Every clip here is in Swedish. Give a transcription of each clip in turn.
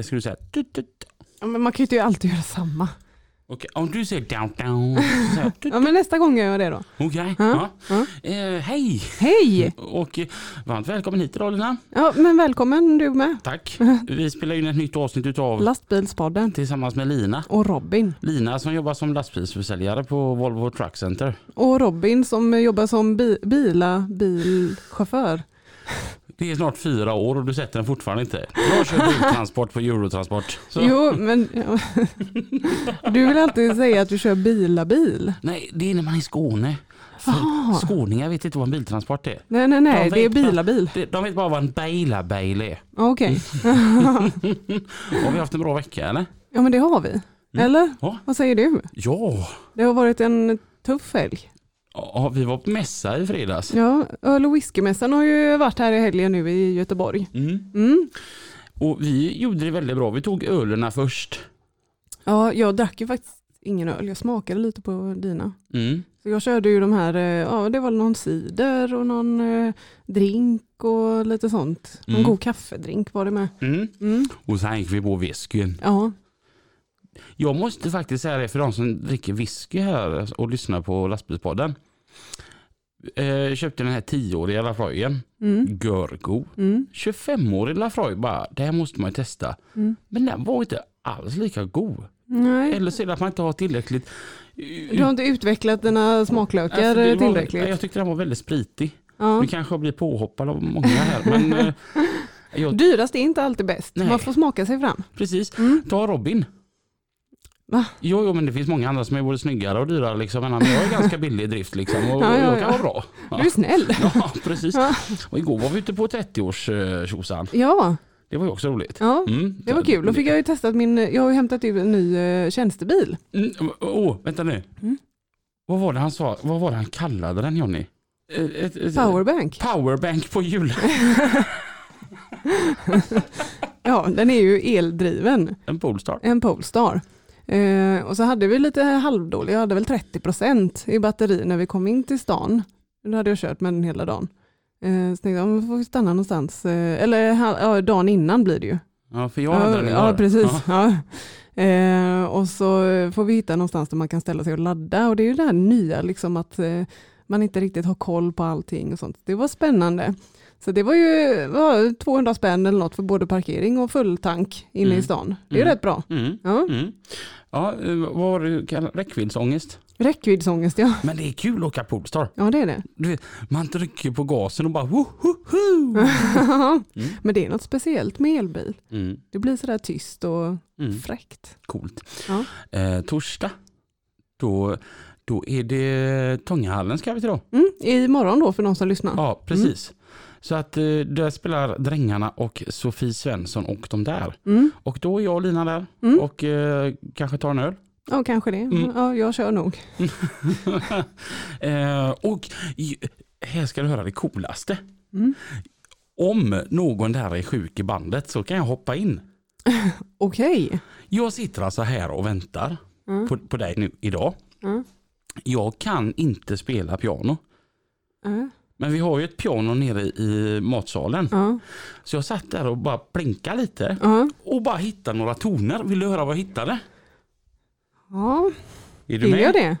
Det ska du säga. tut, tut. Ja, men man kan ju inte alltid göra samma. Okej, om du säger down down. så säger jag tut. Ja, men nästa gång gör jag det då. Okej, ja. ja. Eh, hej Hej! och eh, varmt välkommen hit idag Lina. Ja, men välkommen du med. Tack. Vi spelar in ett nytt avsnitt utav Lastbilspodden tillsammans med Lina. och Robin. Lina som jobbar som lastbilsförsäljare på Volvo Truck Center. Och Robin som jobbar som bi bila bilchaufför. Det är snart fyra år och du sätter den fortfarande inte. Jag kör biltransport på Eurotransport. Så. Jo, men du vill alltid säga att du kör bila-bil. Nej, det är när man är i Skåne. Skåningar vet inte vad en biltransport är. Nej, nej, nej, De det är vet bara- bila-bil. De- vet bara vad en baila-bail är. Okej, Har vi haft en bra vecka eller? ja men det har vi. Eller? Ja. Vad säger du? Ja, Det har varit en tuff helg. Ja vi var på mässa i fredags. Ja, öl och whiskymässan har ju varit här i helgen nu i Göteborg. Mm. Mm. Och vi gjorde det väldigt bra. Vi tog ölerna först. Ja, jag drack ju faktiskt ingen öl. Jag smakade lite på dina. Mm. Så jag körde ju de här, eh, ja det var någon cider och någon eh, drink och lite sånt. Någon Mm. god kaffedrink var det med. Mm. Mm. Och sen gick vi på whiskyn. Ja, Jag måste faktiskt säga det för de som dricker whisky här och lyssnar på lastbilspodden. Eh, köpte den här 10-åriga Lafroyen. mm. Görgo. Mm. 25-årig Lafroy bara, det här måste man ju testa. Mm. Men den var inte alls lika god. Nej, Eller så är det att man inte har tillräckligt... du har inte utvecklat dina smaklökar Alltså, eh, var- tillräckligt. Jag tyckte den var väldigt spritig. Ja. Nu kanske jag blir påhoppad av många här. Men eh, jag, Dyrast är inte alltid bäst. Nej. Man får smaka sig fram. precis. Mm. Ta Robin. Va? Jo, jo, men det finns många andra som är både snyggare och dyrare. Liksom. Men jag är ganska billig i drift liksom, och, Ja, ja, jag kan ja. vara bra. Du är snäll. Ja, precis. Ja. Och igår var vi ute på 30-års Ja, Det var ju också roligt. ja. Mm. det var kul. Då fick jag ju testat min, jag har ju hämtat ut en ny eh, tjänstebil. Mm, Åh, vänta nu. Mm. Vad var det han sa? Vad var det han kallade den Jonny? Ett, ett, ett, Powerbank. Powerbank på hjul. Ja, den är ju eldriven. En Polestar. En Polestar. Eh, och så hade vi lite halvdålig, jag hade väl 30% i batteri när vi kom in till stan. Då hade jag kört med den hela dagen. Eh, så tänkte jag, "Men får vi stanna någonstans, eh, eller ja, dagen innan blir det ju. Ja, för jag hade den igår. ja, precis. Ja. Eh, och så får vi hitta någonstans där man kan ställa sig och ladda. Och det är ju det här nya, liksom att eh, man inte riktigt har koll på allting och sånt. Det var spännande. Så det var ju ja, 200 spänn eller något för både parkering och full tank inne Mm. i stan. Det är Mm. rätt bra. Mm. Ja. Ja, eh, vad var det kallat? Räckviddsångest? Räckviddsångest ja. Men det är kul att åka Polestar. Ja det är det. Du vet, man trycker på gasen och bara wohoho! Mm. Men det är något speciellt med elbil. Mm. Det blir sådär tyst och Mm. fräckt. Coolt. Ja. Eh, torsdag, då, då är det Tångahallen ska vi till då. Mm, imorgon då för de som lyssnar. Ja, precis. Så att eh, där spelar Drängarna och Sofie Svensson och de där. Mm. Och då är jag och Lina där Mm. och eh, kanske tar en öl. Ja kanske det. Mm. Ja, jag kör nog. eh, och här ska du höra det coolaste. Mm. Om någon där är sjuk i bandet så kan jag hoppa in. Okej. Jag sitter alltså här och väntar Mm. på, på dig nu idag. Mm. Jag kan inte spela piano. Men vi har ju ett piano nere i matsalen. Ja. Så jag satt där och bara blinkade lite Ja. och bara hittade några toner. Vill du höra vad jag hittade? ja. Är du Vill med? jag det?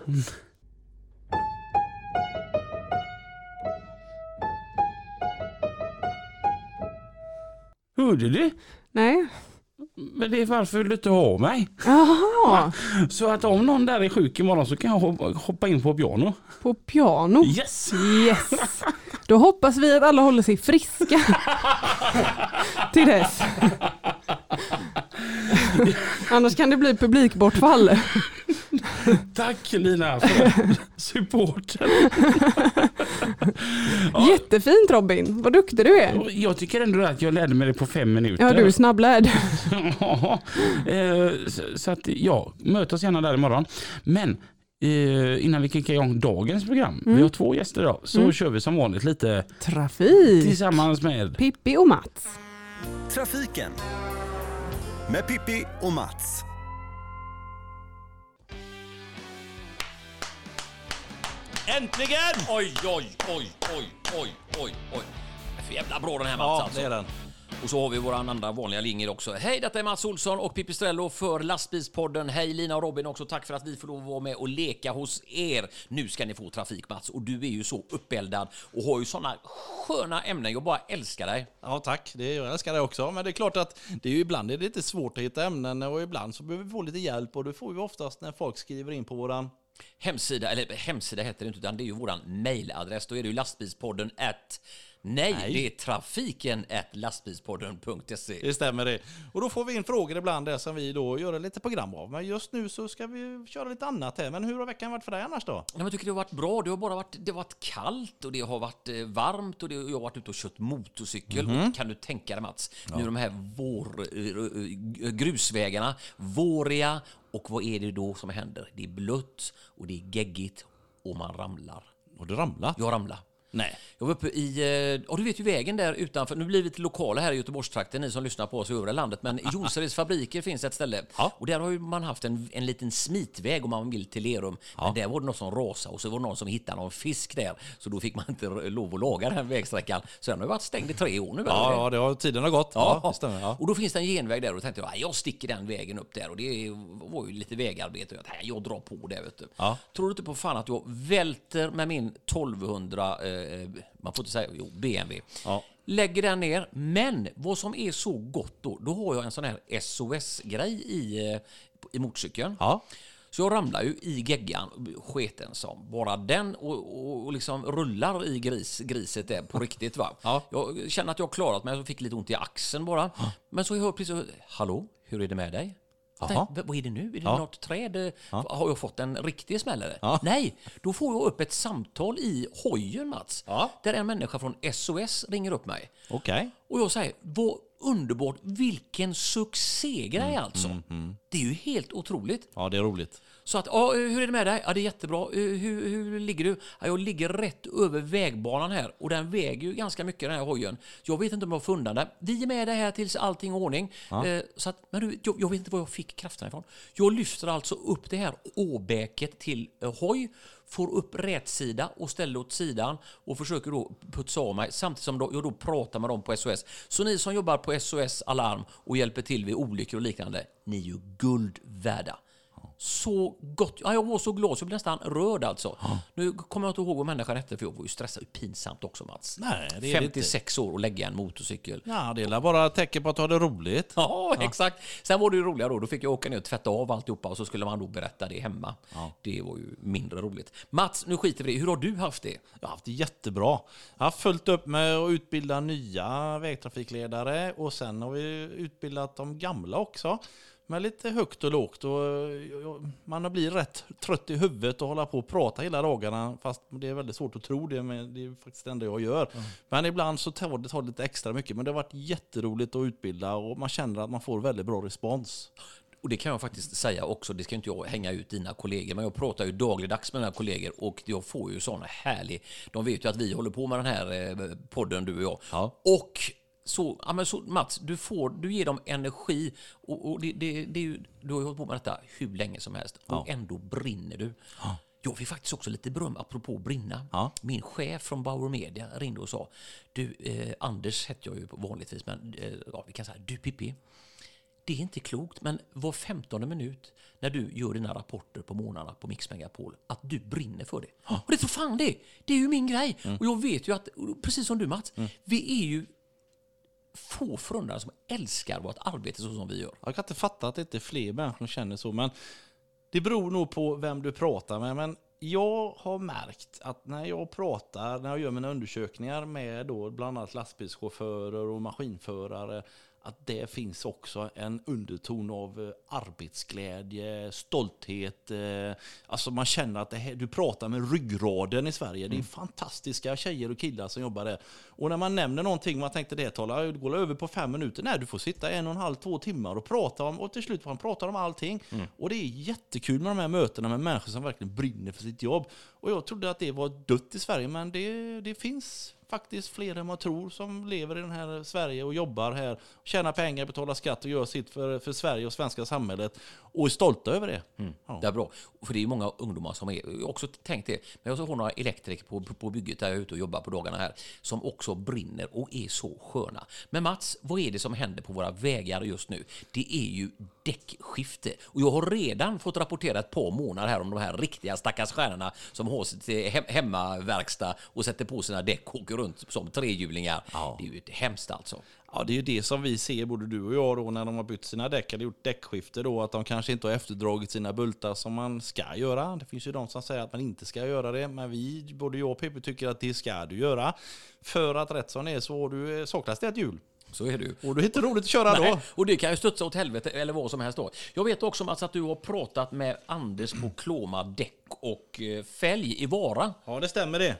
Hörde du? Nej. Men det är varför vill du inte ha mig? Jaha. Så att om någon där är sjuk imorgon så kan jag hoppa, hoppa in på piano. På piano. Yes! Yes. Då hoppas vi att alla håller sig friska. Till dess. Annars kan det bli publikbortfall. Tack Lina för supporten. Jättefint Robin, vad duktig du är. Jag tycker ändå att jag lärde mig det på fem minuter. Ja, du är snabblärd. Ja, eh, så- att ja, möt oss gärna där imorgon. Men eh, innan vi kickar igång dagens program, vi har två gäster idag, så kör vi som vanligt lite Trafik. tillsammans med Pippi och Mats. Trafiken med Pippi och Mats. Äntligen! Oj, oj, oj, oj, oj, oj, oj. Det är för jävla bra den här Mats Ja, alltså. det är den. Och så har vi våran andra vanliga linjer också. Hej, detta är Mats Olsson och Pipistrello för Lastbilspodden. Hej Lina och Robin också. Tack för att vi får lov att vara med och leka hos er. Nu ska ni få trafik Mats och du är ju så uppeldad och har ju såna sköna ämnen. Jag bara älskar dig. Ja, tack. Det, jag älskar det också. Men det är klart att det är ju ibland är det lite svårt att hitta ämnen och ibland så behöver vi få lite hjälp och det får vi oftast när folk skriver in på våran... Hemsida, eller hemsida heter det inte, utan det är ju våran mailadress. Då är det ju lastbilspodden at Nej, Nej. det är trafiken lastbilspodden.se. Det stämmer det. Och då får vi in frågor ibland där som vi då gör lite program av. Men just nu så ska vi köra lite annat här. Men hur har veckan varit för dig annars då? Ja, men jag tycker det har varit bra. Det har bara varit, det har varit kallt och det har varit eh, varmt och det, jag har varit ute och kört motorcykel. Och kan du tänka dig Mats, nu de här vår, eh, eh, grusvägarna, våriga och vad är det då som händer? Det är blött och det är geggigt och man ramlar. Har du ramlat? Jag ramlade. Nej. Jag var uppe i, eh, ja du vet ju vägen där utanför, nu blir vi lite lokala här i Göteborgstrakten, ni som lyssnar på oss i övriga landet, men i Jonsereds fabriker finns ett ställe. Ja. Och där har ju man haft en, en liten smitväg om man vill till Lerum. Men där var det någon som rasade och så var det någon som hittade någon fisk där. Så då fick man inte lov att laga den vägsträckan. Så den har ju varit stängd i tre år nu. eller? Ja, ja det har, tiden har gått. Ja, det stämmer. Ja. Och då finns det en genväg där och då tänkte jag, "Nej, jag sticker den vägen upp där och det var ju lite vägarbete. Jag, tänkte, jag drar på det vet du. Ja. Tror du inte på fan att jag välter med min 1200, eh, man får inte säga, jo, BMW. Ja. Lägger den ner, men vad som är så gott då, då har jag en sån här SOS-grej i, eh, i motorcykeln. Ja. Så jag ramlar ju i geggan, sketen som bara den och, och, och liksom rullar i gris, griset där på riktigt. Va? Ja. Jag känner att jag har klarat mig, jag fick lite ont i axeln bara. Men så hör jag precis, hallå, hur är det med dig? Tänkte, vad är det nu? Är det Ja. något träd? Har jag fått en riktig smäll eller? Ja. Nej, då får jag upp ett samtal i hojen Mats. Ja. Där en människa från SOS ringer upp mig. Okej. Och jag säger, vad underbart, vilken succégrej alltså. Det är ju helt otroligt. Ja, det är roligt. Så att, ja, hur är det med dig? Ja, det är jättebra. Hur, hur ligger du? Ja, jag ligger rätt över vägbanan här och den väger ju ganska mycket den här hojen. Jag vet inte om jag har funnit den. Vi är med dig här tills allting är i ordning. Eh, så att, men du, jag, jag vet inte var jag fick krafterna ifrån. Jag lyfter alltså upp det här åbäket till eh, hoj, får upp rätsida och ställer åt sidan och försöker då putsa av mig samtidigt som jag då pratar med dem på SOS. Så ni som jobbar på SOS Alarm och hjälper till vid olyckor och liknande, ni är ju guld värda. Så gott. Ja, jag var så glad så jag blev nästan rörd alltså. Nu kommer jag inte ihåg vad människan hette för jag var ju stressad. Pinsamt också Mats. Nej, det är 56 år och lägga en motorcykel. Ja, det är bara tecken på att du har det roligt. Ja, exakt. Sen var det ju roligare då. Då fick jag åka ner och tvätta av alltihopa och så skulle man då berätta det hemma. Det var ju mindre roligt. Mats, nu skiter vi i det. Hur har du haft det? Jag har haft det jättebra. Jag har följt upp med att utbilda nya vägtrafikledare och sen har vi utbildat de gamla också. Med lite högt och lågt. Och eh, man blir rätt trött i huvudet och hålla på och prata hela dagarna. Fast det är väldigt svårt att tro det, men det är faktiskt det enda jag gör. Men ibland så tar det tar lite extra mycket. Men det har varit jätteroligt att utbilda och man känner att man får väldigt bra respons. Och det kan jag faktiskt säga också, det ska inte jag hänga ut dina kollegor, men jag pratar ju dagligdags med mina kollegor och jag får ju såna härlig... De vet ju att vi håller på med den här eh, podden, du och jag. Ja. Och så, ja men så Mats, du, får, du ger dem energi och, och det, det, det är ju, du har ju hållit på med detta hur länge som helst och ändå brinner du. Jag fick faktiskt också lite beröm apropå brinna. Ja. Min chef från Bauer Media ringde och sa, du, eh, Anders hette jag ju vanligtvis, men eh, ja, vi kan säga, du Pippi, det är inte klokt, men var 15 minut när du gör dina rapporter på morgnarna på Mix Megapol, att du brinner för det. Och det tror fan det! Det är ju min grej. Och jag vet ju att, precis som du Mats, vi är ju få förunnade som älskar vårt arbete så som vi gör. Jag kan inte fatta att det inte är fler människor som känner så, men det beror nog på vem du pratar med. Men jag har märkt att när jag pratar, när jag gör mina undersökningar med då bland annat lastbilschaufförer och maskinförare, att det finns också en underton av eh, arbetsglädje, stolthet. eh, Alltså man känner att här, du pratar med ryggraden i Sverige. Det är fantastiska tjejer och killar som jobbar där. Och när man nämner någonting, man tänkte det talar, det går över på fem minuter. Nej, du får sitta en och en halv, två timmar och prata om, och till slut får man prata om allting. Och det är jättekul med de här mötena med människor som verkligen brinner för sitt jobb. Och jag trodde att det var dött i Sverige, men det, det finns faktiskt fler än man tror som lever i den här Sverige och jobbar här, tjänar pengar, betalar skatt och gör sitt för, för Sverige och svenska samhället och är stolta över det. Ja. Det är bra. För det är många ungdomar som är, också tänkt det, men jag har några elektriker på, på bygget där jag är ute och jobbar på dagarna här, som också brinner och är så sköna. Men Mats, vad är det som händer på våra vägar just nu? Det är ju däckskifte. Och jag har redan fått rapportera ett par månader här om de här riktiga stackars stjärnorna som har sitt hem, hemmaverkstad och sätter på sina däck och åker runt som trehjulingar. Ja. Det är ju ett hemskt alltså. Ja, det är ju det som vi ser, både du och jag, då, när de har bytt sina däck eller gjort däckskifte, då, att de kanske inte har efterdragit sina bultar som man ska göra. Det finns ju de som säger att man inte ska göra det, men vi, både jag och Pippi, tycker att det ska du göra. För att rätt som det är så har du, saknas det ett hjul. Så är det ju. Och då är det inte roligt att köra då. Nej, och det kan ju studsa åt helvete eller vad som helst då. Jag vet också Mats att du har pratat med Anders på Kloma däck och eh, fälg i Vara. Ja, det stämmer det.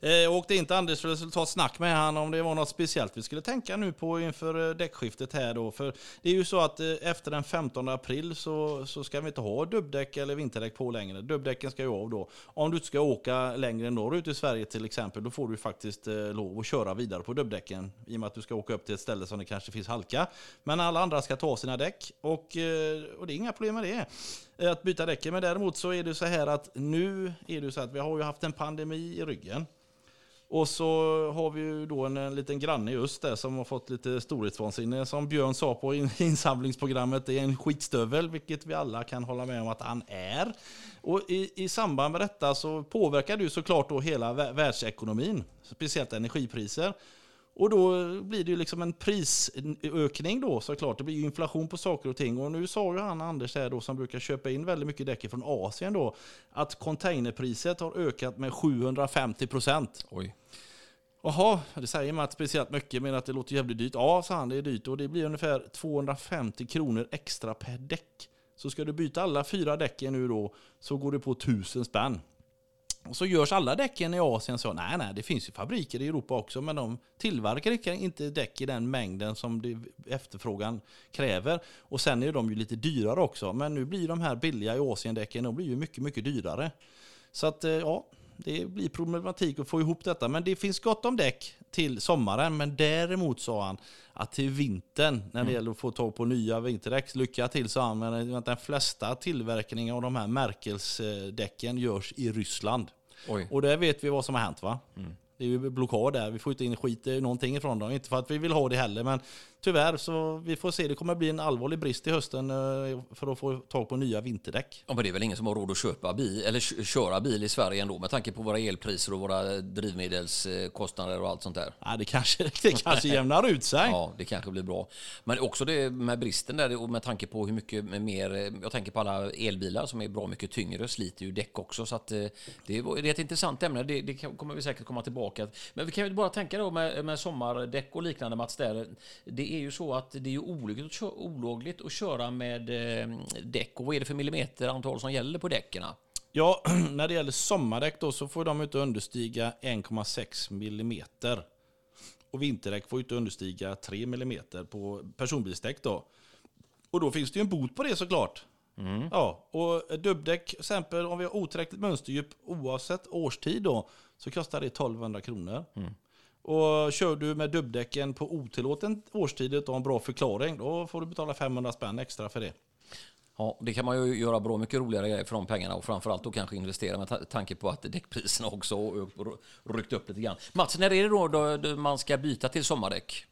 Eh, Jag åkte in till Anders för att ta ett snack med han om det var något speciellt vi skulle tänka nu på inför eh, däckskiftet här då. För det är ju så att eh, efter den 15 april så, så ska vi inte ha dubbdäck eller vinterdäck på längre. Dubbdäcken ska ju av då. Om du inte ska åka längre norrut i Sverige till exempel, då får du faktiskt eh, lov att köra vidare på dubbdäcken. I och med att du ska åka upp till ett ställe som det kanske finns halka. Men alla andra ska ta sina däck och, eh, och det är inga problem med det eh, att byta däcken. Men däremot så är det så här att nu är det så att vi har ju haft en pandemi i ryggen. Och så har vi ju då en, en liten granne i öst där som har fått lite storhetsvansinne. Som Björn sa på in, insamlingsprogrammet, det är en skitstövel, vilket vi alla kan hålla med om att han är. Och i, i samband med detta så påverkar det ju såklart då hela världsekonomin, speciellt energipriser. Och då blir det ju liksom en prisökning då såklart. Det blir ju inflation på saker och ting. Och nu sa ju han Anders här då som brukar köpa in väldigt mycket däck från Asien då att containerpriset har ökat med 750 procent. Oj. Jaha, det säger man att speciellt mycket men att det låter jävligt dyrt. Ja, sa han, det är dyrt och det blir ungefär 250 kronor extra per däck. Så ska du byta alla fyra däcken nu då så går det på 1000 spänn. Och så görs alla däcken i Asien så. Nej, nej, det finns ju fabriker i Europa också, men de tillverkar inte däck i den mängden som det, efterfrågan kräver. Och sen är de ju lite dyrare också. Men nu blir de här billiga i Asiendäcken, de blir ju mycket, mycket dyrare. Så att, eh, ja, det blir problematik att få ihop detta. Men det finns gott om däck till sommaren. Men däremot sa han att till vintern, när det gäller att få tag på nya vinterdäck, lycka till sa han, men att den flesta tillverkningen av de här märkelsdäcken görs i Ryssland. Oj. Och där vet vi vad som har hänt va? Det är ju blockad där, vi får inte in skit någonting ifrån dem. Inte för att vi vill ha det heller, men tyvärr så vi får se. Det kommer bli en allvarlig brist i hösten eh, för att få tag på nya vinterdäck. Ja, men det är väl ingen som har råd att köpa bil, eller kö- köra bil i Sverige ändå med tanke på våra elpriser och våra drivmedelskostnader och allt sånt där. Ja, det kanske, det kanske jämnar ut sig. Ja, det kanske blir bra. Men också det med bristen där och med tanke på hur mycket mer, jag tänker på alla elbilar som är bra mycket tyngre, sliter ju däck också. Så att eh, det är, det är ett intressant ämne, det, det kommer vi säkert komma tillbaka. Men vi kan ju bara tänka då med, med sommardäck och liknande Mats, där. det är ju så att det är ju olagligt att, köra, olagligt att köra med eh, däck. Och vad är det för millimeterantal som gäller på däcken? Ja, när det gäller sommardäck då så får de inte understiga 1,6 millimeter. Och vinterdäck får inte understiga 3 millimeter på personbilsdäck då. Och då finns det ju en bot på det såklart. Ja, och dubbdäck, exempel om vi har otillräckligt mönsterdjup oavsett årstid då, så kostar det 1200 kronor. Och kör du med dubbdäcken på otillåten årstid och har en bra förklaring, då får du betala 500 spänn extra för det. Ja, det kan man ju göra bra mycket roligare grejer för de pengarna och framförallt då kanske investera med ta- tanke på att däckpriserna också ryckt upp lite grann. Mats, när är det då, då, man ska byta till sommardäck?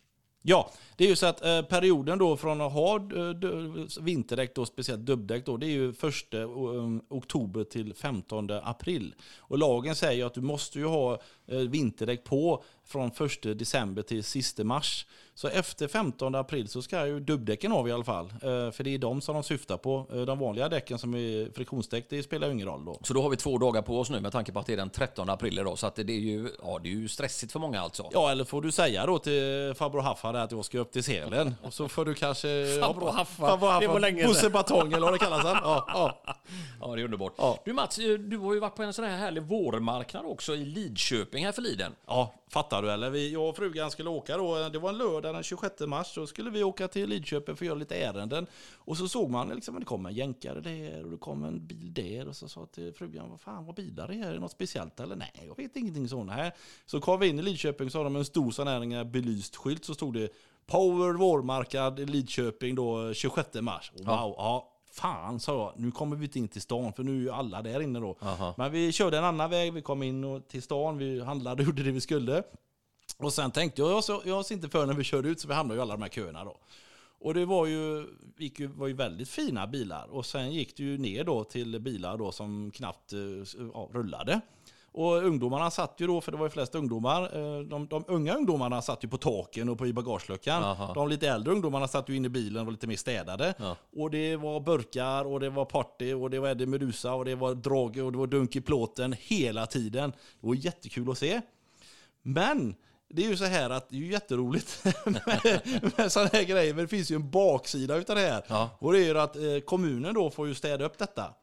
Ja, det är ju så att eh, perioden då från att ha eh, vinterdäck, då, speciellt dubbdäck, då, det är ju 1 um, oktober till 15 april. Och lagen säger att du måste ju ha eh, vinterdäck på från 1 december till sista mars. Så efter 15 april så ska ju dubbdäcken av i alla fall. Eh, För det är de som de syftar på. Eh, De vanliga däcken som är friktionsdäck, det spelar ju ingen roll då. Så då har vi två dagar på oss nu med tanke på att det är den 13 april idag. Så att det är ju, ja, det är ju stressigt för många alltså. Ja, eller får du säga då till farbror Haffa att jag ska upp till Sälen. Och så får du kanske... Farbror Haffa. Farbror Haffa. Det var länge. Bosse Batong eller vad det kallas. han. Ja, ja. Ja, det är underbart. Ja. Du Mats, du har ju varit på en sån här härlig vårmarknad också i Lidköping här förliden. ja, fattar du eller? Vi, jag och frugan skulle åka då. Det var en lördag den 26 mars. Då skulle vi åka till Lidköping för att göra lite ärenden. Och så såg man liksom att det kom en jänkare där och det kom en bil där. Och så sa till frugan, vad fan vad bilar det här? Är det något speciellt eller? Nej, jag vet ingenting sånt här. Så kom vi in i Lidköping så har de en stor sån här belyst skylt så stod det Power vårmarknad i Lidköping då 26 mars. Wow, ja. Fan sa jag, nu kommer vi inte in till stan för nu är ju alla där inne då. Aha. Men vi körde en annan väg, vi kom in till stan, vi handlade och gjorde det vi skulle. Och sen tänkte jag, jag så- jag oss inte för när vi körde ut så vi hamnade i alla de här köerna då. Och det var ju, gick ju, var ju väldigt fina bilar. Och sen gick det ju ner då till bilar då som knappt eh, ja, rullade. Och ungdomarna satt ju då, för det var ju flest ungdomar, eh, de, de unga ungdomarna satt ju på taken och på i bagageluckan. Aha. De lite äldre ungdomarna satt ju inne i bilen och var lite mer städade. Ja. Och det var burkar och det var party och det var Eddie Medusa och det var drag och det var dunk i plåten hela tiden. Det var jättekul att se. Men det är ju så här att det är ju jätteroligt med, med sådana här grejer, men det finns ju en baksida utav det här. Ja. Och det är ju att eh, kommunen då får ju städa upp detta.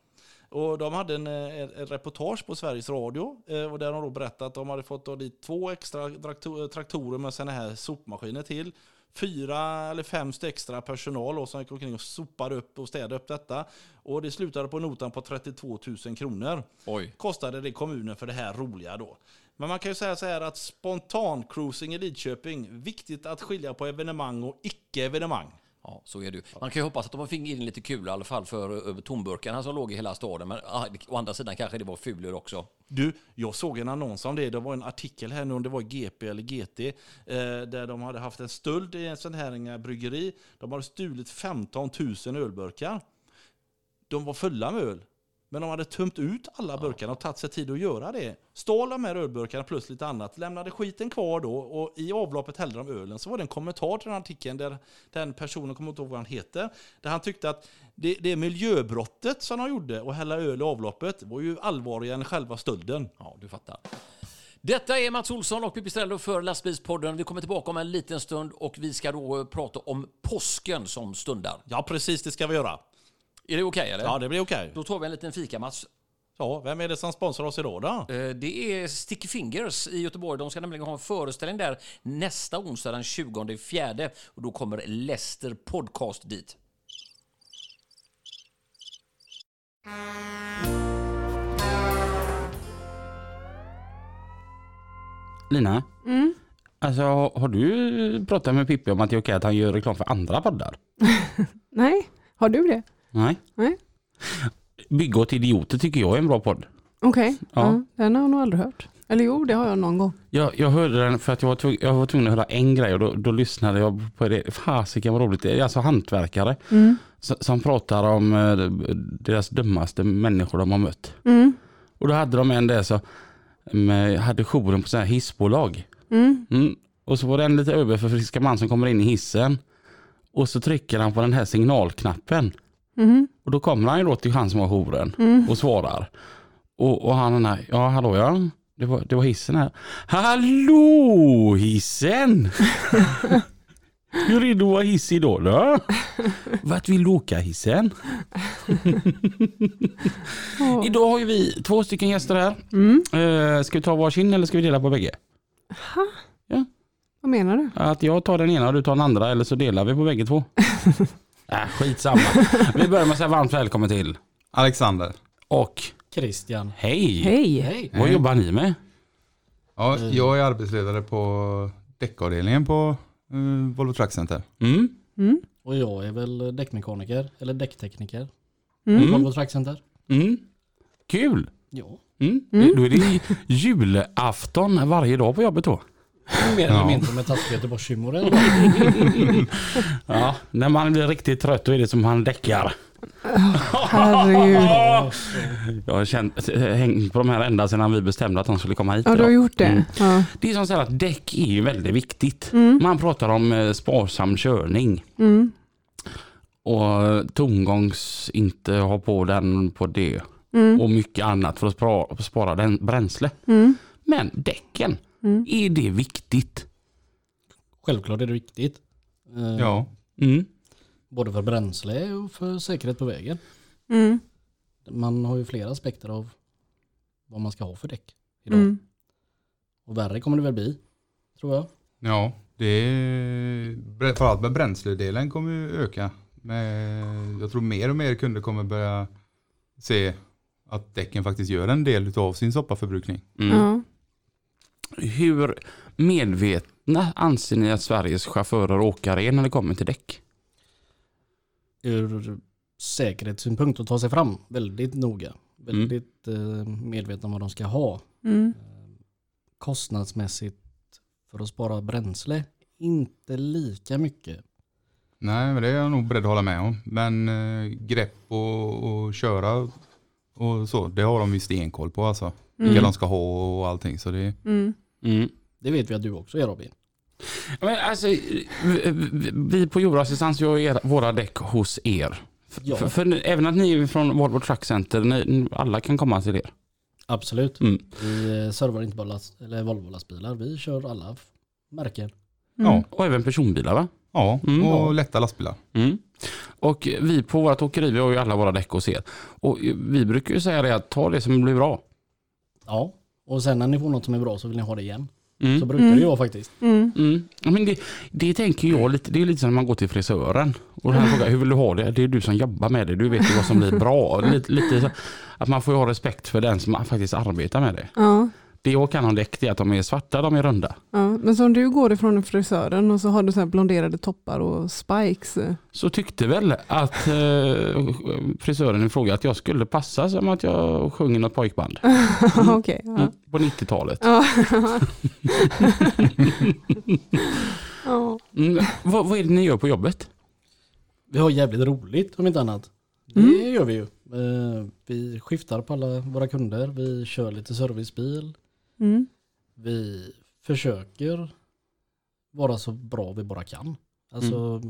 Och de hade en, eh, en en reportage på Sveriges Radio eh, och där de då berättade att de hade fått då dit två extra traktor, traktorer med sådana här sopmaskiner till. Fyra eller fem extra personal och som gick omkring och sopade upp och städade upp detta. Och det slutade på notan på 32 000 kronor Oj. kostade det kommunen för det här roliga då. Men man kan ju säga så här att spontan-cruising i Lidköping, viktigt att skilja på evenemang och icke-evenemang. Ja, så är det ju. Man kan ju hoppas att de fick in lite kul i alla fall för över tomburkarna som låg i hela staden. Men ah, å andra sidan kanske det var fulor också. Du, jag såg en annons om det. Det var en artikel här nu om det var GP eller GT. Eh, där de hade haft en stöld i en sån här en bryggeri. De hade stulit 15 000 ölburkar. De var fulla med öl. Men de hade tömt ut alla burkarna och tagit sig tid att göra det. Stal de här ölburkarna plus lite annat. Lämnade skiten kvar då och i avloppet hällde de ölen. Så var det en kommentar till den artikeln där den personen, kommer inte ihåg vad han heter, där han tyckte att det, det miljöbrottet som de gjorde och hälla öl i avloppet var ju allvarligare än själva stölden. Ja, du fattar. Detta är Mats Olsson och Pipistrello för Lastbilspodden. Vi kommer tillbaka om en liten stund och vi ska då prata om påsken som stundar. Ja, precis det ska vi göra. Är det okej eller? Ja, det blir okej. Då tar vi en liten fika Mats. Ja, vem är det som sponsrar oss idag då? Eh, Det är Sticky Fingers i Göteborg. De ska nämligen ha en föreställning där nästa onsdag den 20 fjärde och då kommer Lester Podcast dit. Lina, alltså, har du pratat med Pippi om att det är okej att han gör reklam för andra poddar? Nej, har du det? Nej. Nej. Bygga åt idioter tycker jag är en bra podd. Okej, Ja. ja. den har jag nog aldrig hört. Eller jo, det har jag någon gång. Jag, jag hörde den för att jag var, tvungen, jag var tvungen att höra en grej och då, då lyssnade jag på det. Fasiken vad roligt. Det är alltså hantverkare Mm. som, som pratar om eh, deras dummaste människor de har mött. Mm. Och då hade de en där med, hade jouren på så här hissbolag. Mm. Mm. Och så var det en lite överförfriskad man som kommer in i hissen. Och så trycker han på den här signalknappen. Mm. Och då kommer han ju då till han som har jouren och svarar. Och, och han här, ja hallå ja, det var, det var hissen här. Hallå hissen! Hur är det att vara hissig då? då? Vart vill du åka hissen? Åh. Idag har vi två stycken gäster här. Mm. Eh, ska vi ta varsin eller ska vi dela på bägge? Vad menar du? Att jag tar den ena och du tar den andra eller så delar vi på bägge två. äh, skitsamma. Vi börjar med att säga varmt välkommen till. Alexander. Och Christian. hej! Hej! Hej. Vad jobbar ni med? Ja, jag är arbetsledare på däckavdelningen på uh, Volvo Truck Center. Mm? Mm. Och jag är väl däckmekaniker, eller däcktekniker. Mm. Volvo Truck Center. Mm. Kul! Ja. Mm. Mm. Då är det julafton varje dag på jobbet då. Mer eller Ja. mindre med task Göteborgshumoren. Ja, när man blir riktigt trött då är det som han däckar. Herregud. Jag har känt, hängt på de här ända sedan vi bestämde att de skulle komma hit Ja, du har gjort det. Mm. Ja. Det är som så här att däck är ju väldigt viktigt. Mm. Man pratar om eh, sparsam körning Mm. och tomgångs inte ha på den på det Mm. och mycket annat för att spara, spara den bränsle. Mm. Men däcken, Mm. är det viktigt? Självklart är det viktigt. Eh, Ja, Mm. Både för bränsle och för säkerhet på vägen. Mm. Man har ju flera aspekter av vad man ska ha för däck idag. Mm. Och värre kommer det väl bli, tror jag. ja det är, framförallt med bränsledelen kommer ju öka. Med, jag tror mer och mer kunder kommer börja se att däcken faktiskt gör en del av sin soppaförbrukning. Mm. Ja. Hur medvetna anser ni att Sveriges chaufförer och åkare är när det kommer till däck? Ur säkerhetssynpunkt att ta sig fram väldigt noga. Väldigt eh, medvetna om vad de ska ha. Mm. Kostnadsmässigt för att spara bränsle, inte lika mycket. Nej, men det är jag nog beredd att hålla med om. Men eh, grepp och, och köra och så, det har de ju stenkoll på alltså. Vilka Mm. de ska ha och allting. Så det, Mm. Mm. Det vet vi att du också är Robin. Ja, Men alltså, vi- på jordassistans gör våra däck hos er. För, Ja. för, för även att ni är från Volvo Truck Center, ni, alla kan komma till er. Absolut. Mm. Vi eh, servar inte bara last, eller Volvo-lastbilar, vi kör alla märken. ja, Och även personbilar va? ja, Mm. och lätta lastbilar. Mm. Och vi på vårt åkeri, vi har ju alla våra däck hos er. Och vi brukar ju säga det att ta det som blir bra. Ja, och sen när ni får något som är bra så vill ni ha det igen. Mm. Så brukar Mm. det ju vara faktiskt. Mm. Mm. Ja, men det, det tänker jag lite, det är lite som när man går till frisören. Och han frågar, hur vill du ha det? Det är du som jobbar med det, du vet ju vad som blir bra. Lite, lite så, att man får ju ha respekt för den som faktiskt arbetar med det. Ja. Det jag kan om däck är att de är svarta, de är runda. Ja. Men så om du går ifrån frisören och så har du så här blonderade toppar och spikes. Så tyckte väl att eh, frisören i fråga att jag skulle passa som att jag sjöng i något pojkband. Okej. Mm, ja. på 90-talet. Ja. ja. Mm, vad, vad är det ni gör på jobbet? Vi har jävligt roligt om inte annat. Det Mm. gör vi ju. Eh, Vi skiftar på alla våra kunder, vi kör lite servicebil. Mm. Vi försöker vara så bra vi bara kan. Alltså,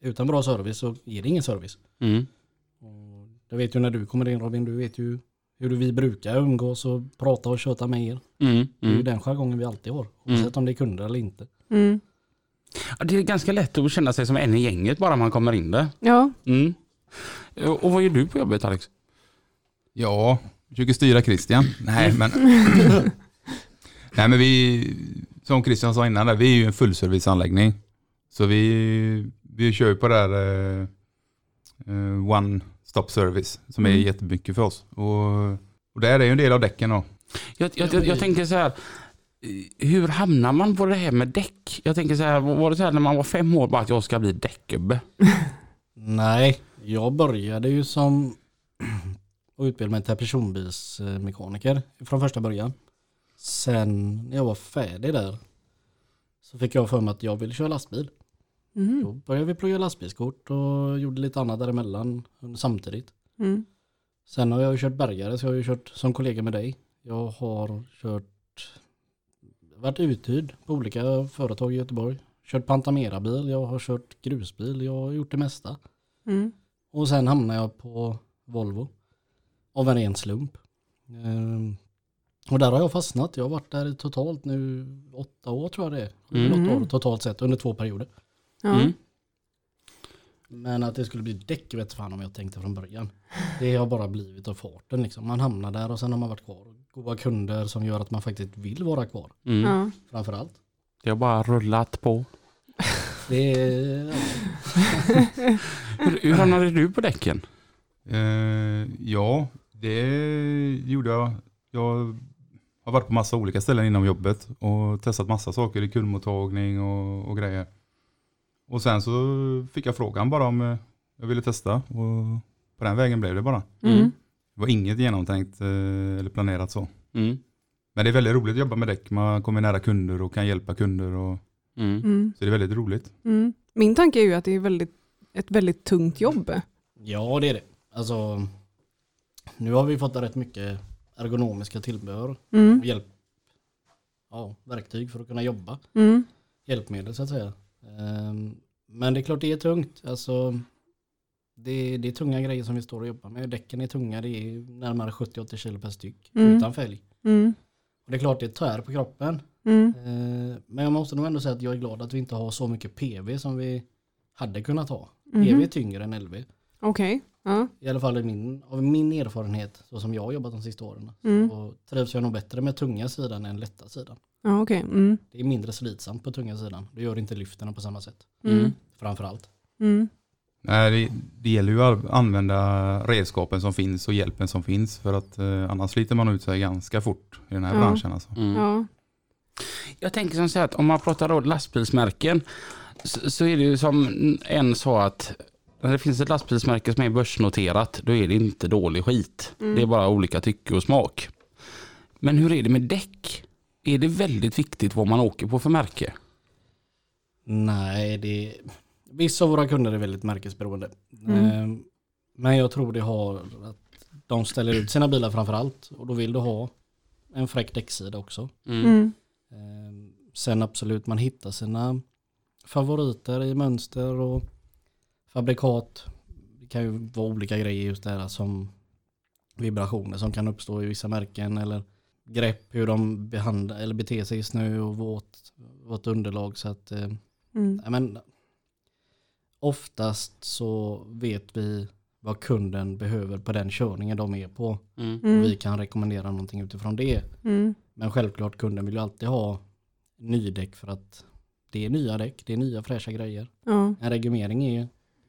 utan bra service så är det ingen service. Mm. Och jag vet ju när du kommer in Robin, du vet ju hur vi brukar umgås och prata och köta med er. Mm. Det är ju Mm. den jargongen vi alltid har. Oavsett om det är kunder eller inte. Mm. Ja, Det är ganska lätt att känna sig som en i gänget bara man kommer in där. Ja. Mm. Och vad gör du på jobbet Alex? Ja, försöker styra Christian. Nej, men... Nej, men vi, som Christian sa innan, där, vi är ju en fullserviceanläggning. Så vi, vi kör ju på det här eh, eh, one stop service som är Mm. jättemycket för oss. Och, och där är ju en del av däcken då. Jag, jag, jag, jag tänker så här, hur hamnar man på det här med däck? Jag tänker så här, var det så här när man var fem år bara att jag ska bli däckgubbe? Nej, jag började ju som och utbildade mig till personbilsmekaniker från första början. Sen när jag var färdig där så fick jag för mig att jag ville köra lastbil. Då Mm. började vi plugga lastbilskort och gjorde lite annat däremellan samtidigt. Mm. Sen har jag ju kört bärgare så jag har ju kört som kollega med dig. Jag har kört, varit uthyrd på olika företag i Göteborg. Kört Pantamera-bil, jag har kört grusbil, jag har gjort det mesta. Mm. Och sen hamnade jag på Volvo. Av en ren slump. Ehm, och där har jag fastnat. Jag har varit där i totalt nu åtta år tror jag det är. Mm. Åtta år totalt sett under två perioder. Ja. Mm. Men att det skulle bli däck vet fan om jag tänkte från början. Det har bara blivit av farten liksom. Man hamnar där och sen har man varit kvar. Goda kunder som gör att man faktiskt vill vara kvar. Mm. Ja. Framförallt. Det har bara rullat på. Det är, Hur, hur hamnade du på däcken? Eh, ja, det gjorde jag. Jag har varit på massa olika ställen inom jobbet och testat massa saker i kundmottagning och, och grejer. Och sen så fick jag frågan bara om eh, jag ville testa och på den vägen blev det bara. Mm. Det var inget genomtänkt eh, eller planerat så. Mm. Men det är väldigt roligt att jobba med däck. Man kommer nära kunder och kan hjälpa kunder. Och, Mm. Mm. så det är väldigt roligt. Mm. Min tanke är ju att det är väldigt, ett väldigt tungt jobb. Ja det är det. Alltså nu har vi fått rätt mycket ergonomiska tillbehör Mm. hjälp. Ja, verktyg för att kunna jobba. Mm. Hjälpmedel så att säga. Ehm, Men det är klart det är tungt. Alltså det, det är tunga grejer som vi står och jobbar med. Däcken är tunga, det är närmare 70-80 kilo per styck Mm. utan fälg. Mm. Och det är klart det tär på kroppen. Mm. Eh, Men jag måste nog ändå säga att jag är glad att vi inte har så mycket PV som vi hade kunnat ha. Mhm. PV är tyngre än LV. Okej. Ja. I alla fall i min, av min erfarenhet, så som jag har jobbat de sista åren. Mm. Så trivs jag nog bättre med tunga sidan än lätta sidan. Ja, okej. Mm. Det är mindre slitsamt på tunga sidan. Det gör inte lyfterna på samma sätt. Mm. Framförallt. Mm. Nej, det, det gäller ju att använda redskapen som finns och hjälpen som finns för att eh, annars sliter man ut sig ganska fort i den här Ja. branschen. Alltså. Mm. Ja. Jag tänker som så här att om man pratar då lastbilsmärken så, så är det ju som en sa att när det finns ett lastbilsmärke som är börsnoterat då är det inte dålig skit. Mm. Det är bara olika tycke och smak. Men hur är det med däck? Är det väldigt viktigt vad man åker på för märke? Nej, det Vissa av våra kunder är väldigt märkesberoende. Mm. Eh, Men jag tror det har att de ställer ut sina bilar framför allt. Och då vill du ha en fräck däcksida också. Mm. Eh, Sen absolut, man hittar sina favoriter i mönster och fabrikat. Det kan ju vara olika grejer just det här som vibrationer som kan uppstå i vissa märken eller grepp hur de behandlar eller beter sig i snö och våt, våt underlag så att eh, Mm. men oftast så vet vi vad kunden behöver på den körningen de är på Mm. och Mm. vi kan rekommendera någonting utifrån det. Mm. Men självklart kunden vill ju alltid ha nydäck för att det är nya däck, det är nya fräscha grejer. Ja. En regummering är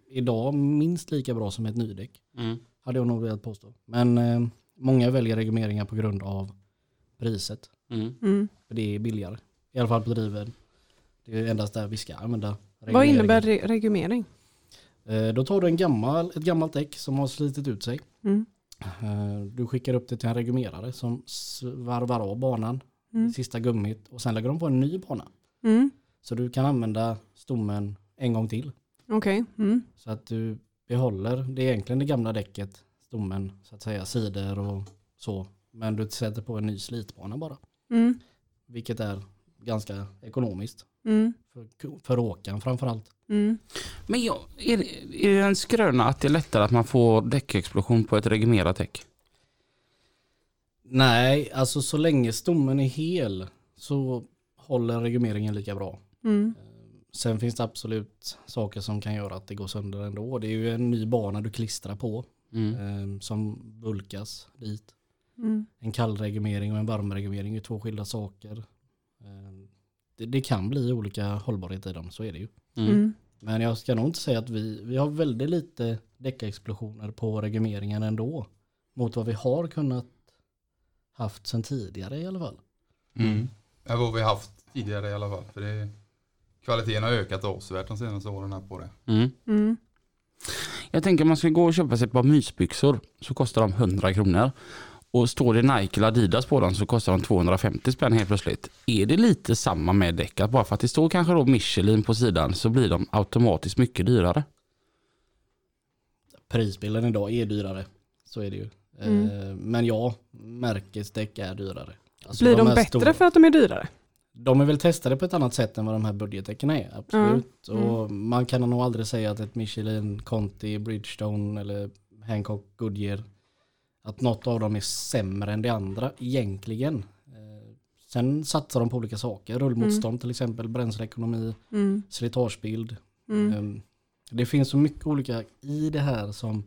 idag minst lika bra som ett nydäck. Mm. Hade jag nog velat påstå. Men eh, många väljer regummeringar på grund av priset. Mm. Mm. För det är billigare. I alla fall på driven. Det är endast där vi ska använda Vad innebär re- regummering? Eh, Då tar du en gammal, ett gammalt däck som har slitit ut sig. Mm. Eh, Du skickar upp det till en regummerare som svarvar av banan, Mm. sista gummit och sen lägger de på en ny bana. Mm. Så du kan använda stommen en gång till. Okej. Mm. Så att du behåller, det är egentligen det gamla däcket, stommen, så att säga, sidor och så. Men du sätter på en ny slitbana bara. Mm. Vilket är ganska ekonomiskt. Mm. För, för åkaren framförallt. Mm. Men ja, är, det, är det en skröna att det är lättare att man får däckexplosion på ett regummerat däck? Nej, alltså så länge stommen är hel så håller regummeringen lika bra. Mm. Sen finns det absolut saker som kan göra att det går sönder ändå. Det är ju en ny bana du klistrar på Mm. eh, som bulkas dit. Mm. En kallregummering och en varmregummering är två skilda saker. Eh, det, det kan bli olika hållbarhet i dem, så är det ju. Mm. Mm. Men jag ska nog inte säga att vi, vi har väldigt lite däckexplosioner på regummeringen ändå. Mot vad vi har kunnat haft sedan tidigare i alla fall. Mm. Det har vi haft tidigare i alla fall. För det, kvaliteten har ökat avsevärt de senaste åren här på det. Mm. Mm. Jag tänker om man ska gå och köpa sig ett par mysbyxor så kostar de 100 kronor. Och står det Nike eller Adidas på dem så kostar de 250 spänn helt plötsligt. Är det lite samma med däck? Bara för att det står kanske då Michelin på sidan så blir de automatiskt mycket dyrare. Prisbilden idag är dyrare. Så är det ju. Mm. Eh, Men ja, märkesdäck är dyrare. Alltså Blir de här bättre stora- för att de är dyrare? De är väl testade på ett annat sätt än vad de här budgetdäcken är, absolut. Mm. Och man kan nog aldrig säga att ett Michelin, Conti, Bridgestone eller Hancock, Goodyear, att något av dem är sämre än det andra egentligen. Eh, Sen satsar de på olika saker, rullmotstånd till exempel, bränsleekonomi, Mm. slitagebild. Mm. Eh, Det finns så mycket olika i det här som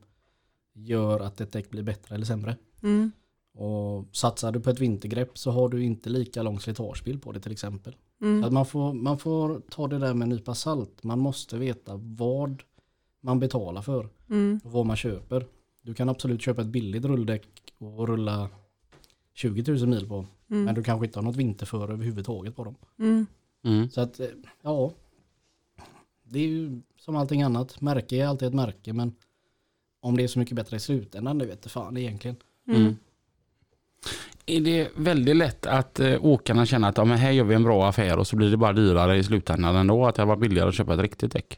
gör att ett däck blir bättre eller sämre. Mm. Och satsar du på ett vintergrepp så har du inte lika lång slitagebild på det till exempel. Så Mm. Att man, får, man får ta det där med en nypa salt. Man måste veta vad man betalar för Mm. och vad man köper. Du kan absolut köpa ett billigt rulldäck och rulla 20 000 mil på. Men Mm. du kanske inte har något vinterför överhuvudtaget på dem. Mm. Mm. Så att, eh, ja. Det är ju som allting annat. Märke är alltid ett märke men om det är så mycket bättre i slutändan, det vet fan egentligen. Mm. Är det väldigt lätt att eh, åkarna känner att ja, men här gör vi en bra affär och så blir det bara dyrare i slutändan ändå? Att det var billigare att köpa ett riktigt däck?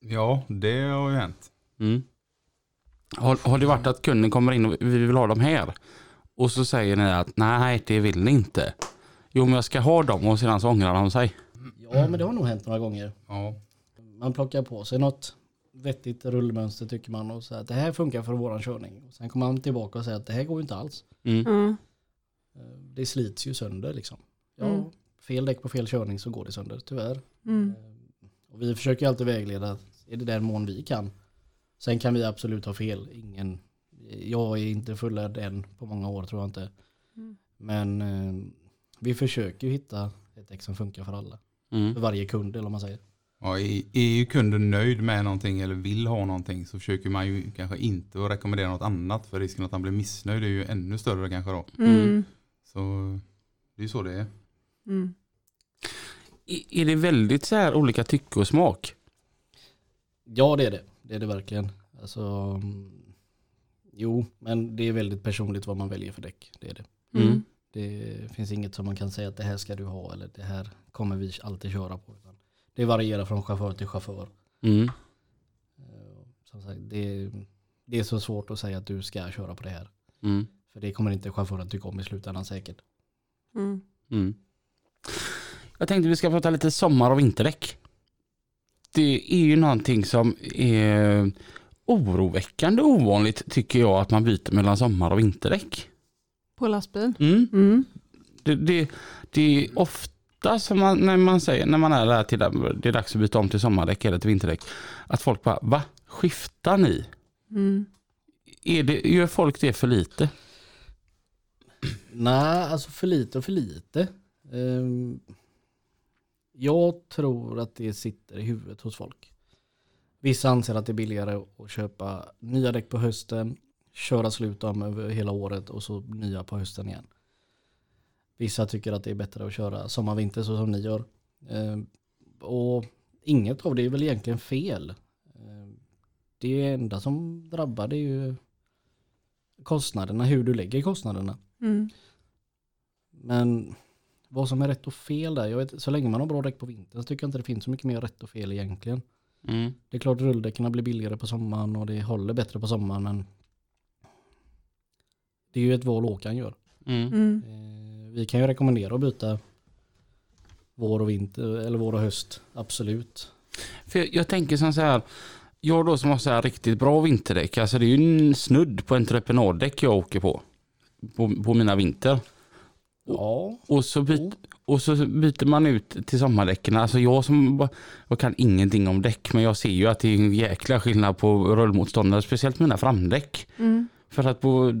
Ja, det har ju hänt. Mm. Har, har det varit att kunden kommer in och vi vill ha dem här? Och så säger ni att nej, det vill ni inte. Jo, men jag ska ha dem och sedan så ångrar de sig. Ja, men det har nog hänt några gånger. Ja, Man plockar på sig något vettigt rullmönster tycker man och säger att det här funkar för våran körning. Och sen kommer man tillbaka och säger att det här går inte alls. Mm. Eh, Det slits ju sönder liksom. Ja, Mm. fel däck på fel körning så går det sönder, tyvärr. Mm. Och vi försöker alltid vägleda i det där mån vi kan. Sen kan vi absolut ha fel. Ingen, jag är inte fullärd än på många år tror jag inte. Mm. Men eh, vi försöker ju hitta ett däck som funkar för alla. För Mm. varje kund eller vad man säger. Ja är, ju kunden nöjd med någonting eller vill ha någonting så försöker man ju kanske inte att rekommendera något annat för risken att han blir missnöjd är ju ännu större kanske då. Mm. Så det är ju så det är. Mm. Är det väldigt så här olika tycke och smak? Ja det är det. Det är det verkligen. Alltså, mm, jo, men det är väldigt personligt vad man väljer för däck. Det är det. Mm. Det finns inget som man kan säga att det här ska du ha eller det här kommer vi alltid köra på. Det varierar från chaufför till chaufför. Mm. Eh, Som sagt, det, det är så svårt att säga att du ska köra på det här. Mm. För det kommer inte chauffören tycka om i slutändan säkert. Mm. Mm. Jag tänkte vi ska prata lite sommar och vinterdäck. Det är ju någonting som är oroväckande ovanligt tycker jag att man byter mellan sommar och vinterdäck. På lastbil? Mm. Mm. Det, det, det är ofta som man, när man säger när man är där till det är dags att byta om till sommardäck eller till vinterdäck att folk bara va? Skiftar ni? Mm. Är det, gör folk det för lite? Nej, alltså för lite och för lite. Ehm, Jag tror att det sitter i huvudet hos folk. Vissa anser att det är billigare att köpa nya däck på hösten, köra slut dem över hela året och så nya på hösten igen. Vissa tycker att det är bättre att köra sommar-vinter så som ni gör. Ehm, Och inget av det är väl egentligen fel. Ehm, Det enda som drabbar det är ju kostnaderna, hur du lägger kostnaderna. Mm. Men vad som är rätt och fel där, jag vet, så länge man har bra däck på vintern så tycker jag inte det finns så mycket mer rätt och fel egentligen. Mm. Det är klart rulldäcken blir billigare på sommaren och det håller bättre på sommaren men det är ju ett val Håkan gör. Mm. Mm. Eh, vi kan ju rekommendera att byta vår och vinter eller vår och höst, absolut. För jag, jag tänker som så här, jag då som har så här riktigt bra vinterdäck, alltså det är ju en snudd på entreprenaddäck jag åker på. På, på mina vinter. Ja, Och så, byt, och så byter man ut till sommardäcken. Alltså jag som jag kan ingenting om däck men jag ser ju att det är en jäkla skillnad på rullmotståndare, speciellt mina framdäck. Mm. För att på,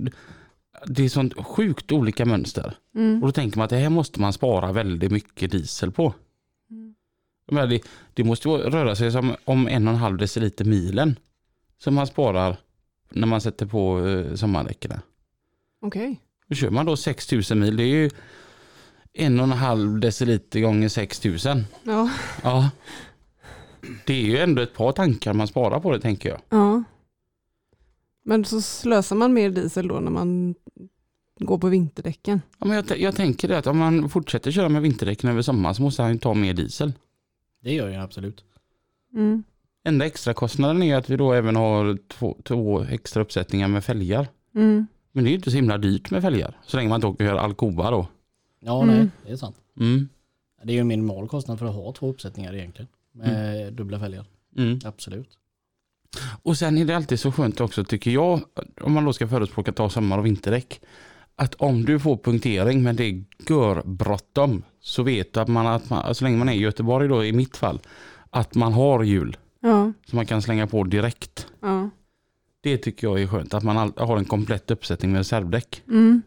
det är sånt sjukt olika mönster. Mm. Och då tänker man att det här måste man spara väldigt mycket diesel på. Mm. Det, det måste röra sig som om en och en halv deciliter milen som man sparar när man sätter på eh, sommardäcken. Okej. Då kör man då 6000 mil, det är ju en och en halv deciliter gånger 6000. Ja. Ja. Det är ju ändå ett par tankar man sparar på det tänker jag. ja. Men så slösar man mer diesel då när man går på vinterdäcken? Ja, men jag, jag tänker det att om man fortsätter köra med vinterdäcken över sommaren så måste han ju ta mer diesel. det gör jag absolut. Mm. Enda extra kostnaden är att vi då även har två, två extra uppsättningar med fälgar. Mm. Men det är ju inte så himla dyrt med fälgar. Så länge man inte åker och gör Alcoa då. Ja, Mm. nej, det är sant. Mm. Det är ju en minimal kostnad för att ha två uppsättningar egentligen. Med dubbla fälgar, Mm. absolut. Och sen är det alltid så skönt också tycker jag, om man då ska förespråka ta sommar och vinterdäck, att om du får punktering men det är görbråttom så vet att man, att man, så länge man är i Göteborg då i mitt fall, att man har hjul Ja. som man kan slänga på direkt. Ja. Det tycker jag är skönt, att man har en komplett uppsättning med reservdäck. Mm.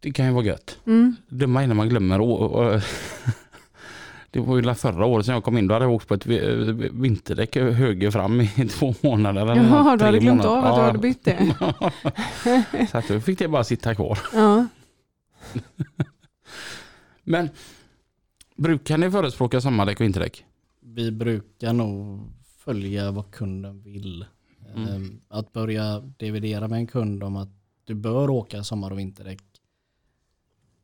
Det kan ju vara gött. Mm. Dumma är när man glömmer. Det var ju förra året som jag kom in, då hade jag åkt på ett vi- vinterdäck höger fram i två månader. eller Jaha, du hade glömt av månader. att du hade bytt det. Så att då fick det bara sitta kvar. Ja. Men brukar ni förespråka sommardäck och vinterdäck? Vi brukar nog följa vad kunden vill. Mm. Ehm, Att börja dividera med en kund om att du bör åka sommar och vinterdäck.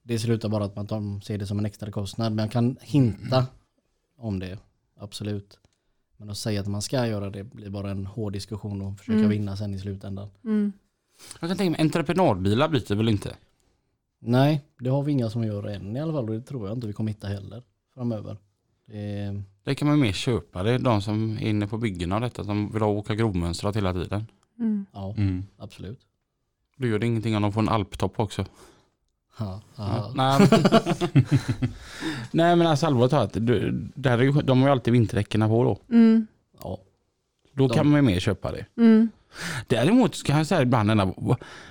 Det slutar bara att man tar- ser det som en extra kostnad. Men jag kan hinta om det, absolut. Men att säga att man ska göra det blir bara en hård diskussion och försöka Mm. vinna sen i slutändan. Mm. Jag kan tänka mig, entreprenadbilar byter väl inte? Nej, det har vi inga som gör än i alla fall och det tror jag inte vi kommer hitta heller framöver. Det, Det kan man mer köpa. Det är de som är inne på byggena och detta som vill ha åka grovmönstrat hela tiden. Mm. ja, Mm. absolut. Då gör det ingenting om de får en alptopp också. Ja, Ja, nej. nej men alltså allvarligt talat, du- där är ju, de har ju alltid vinterdäcken på då. Mm. ja. Då De- kan man ju mer köpa det. Mm. Däremot så kan jag säga ibland,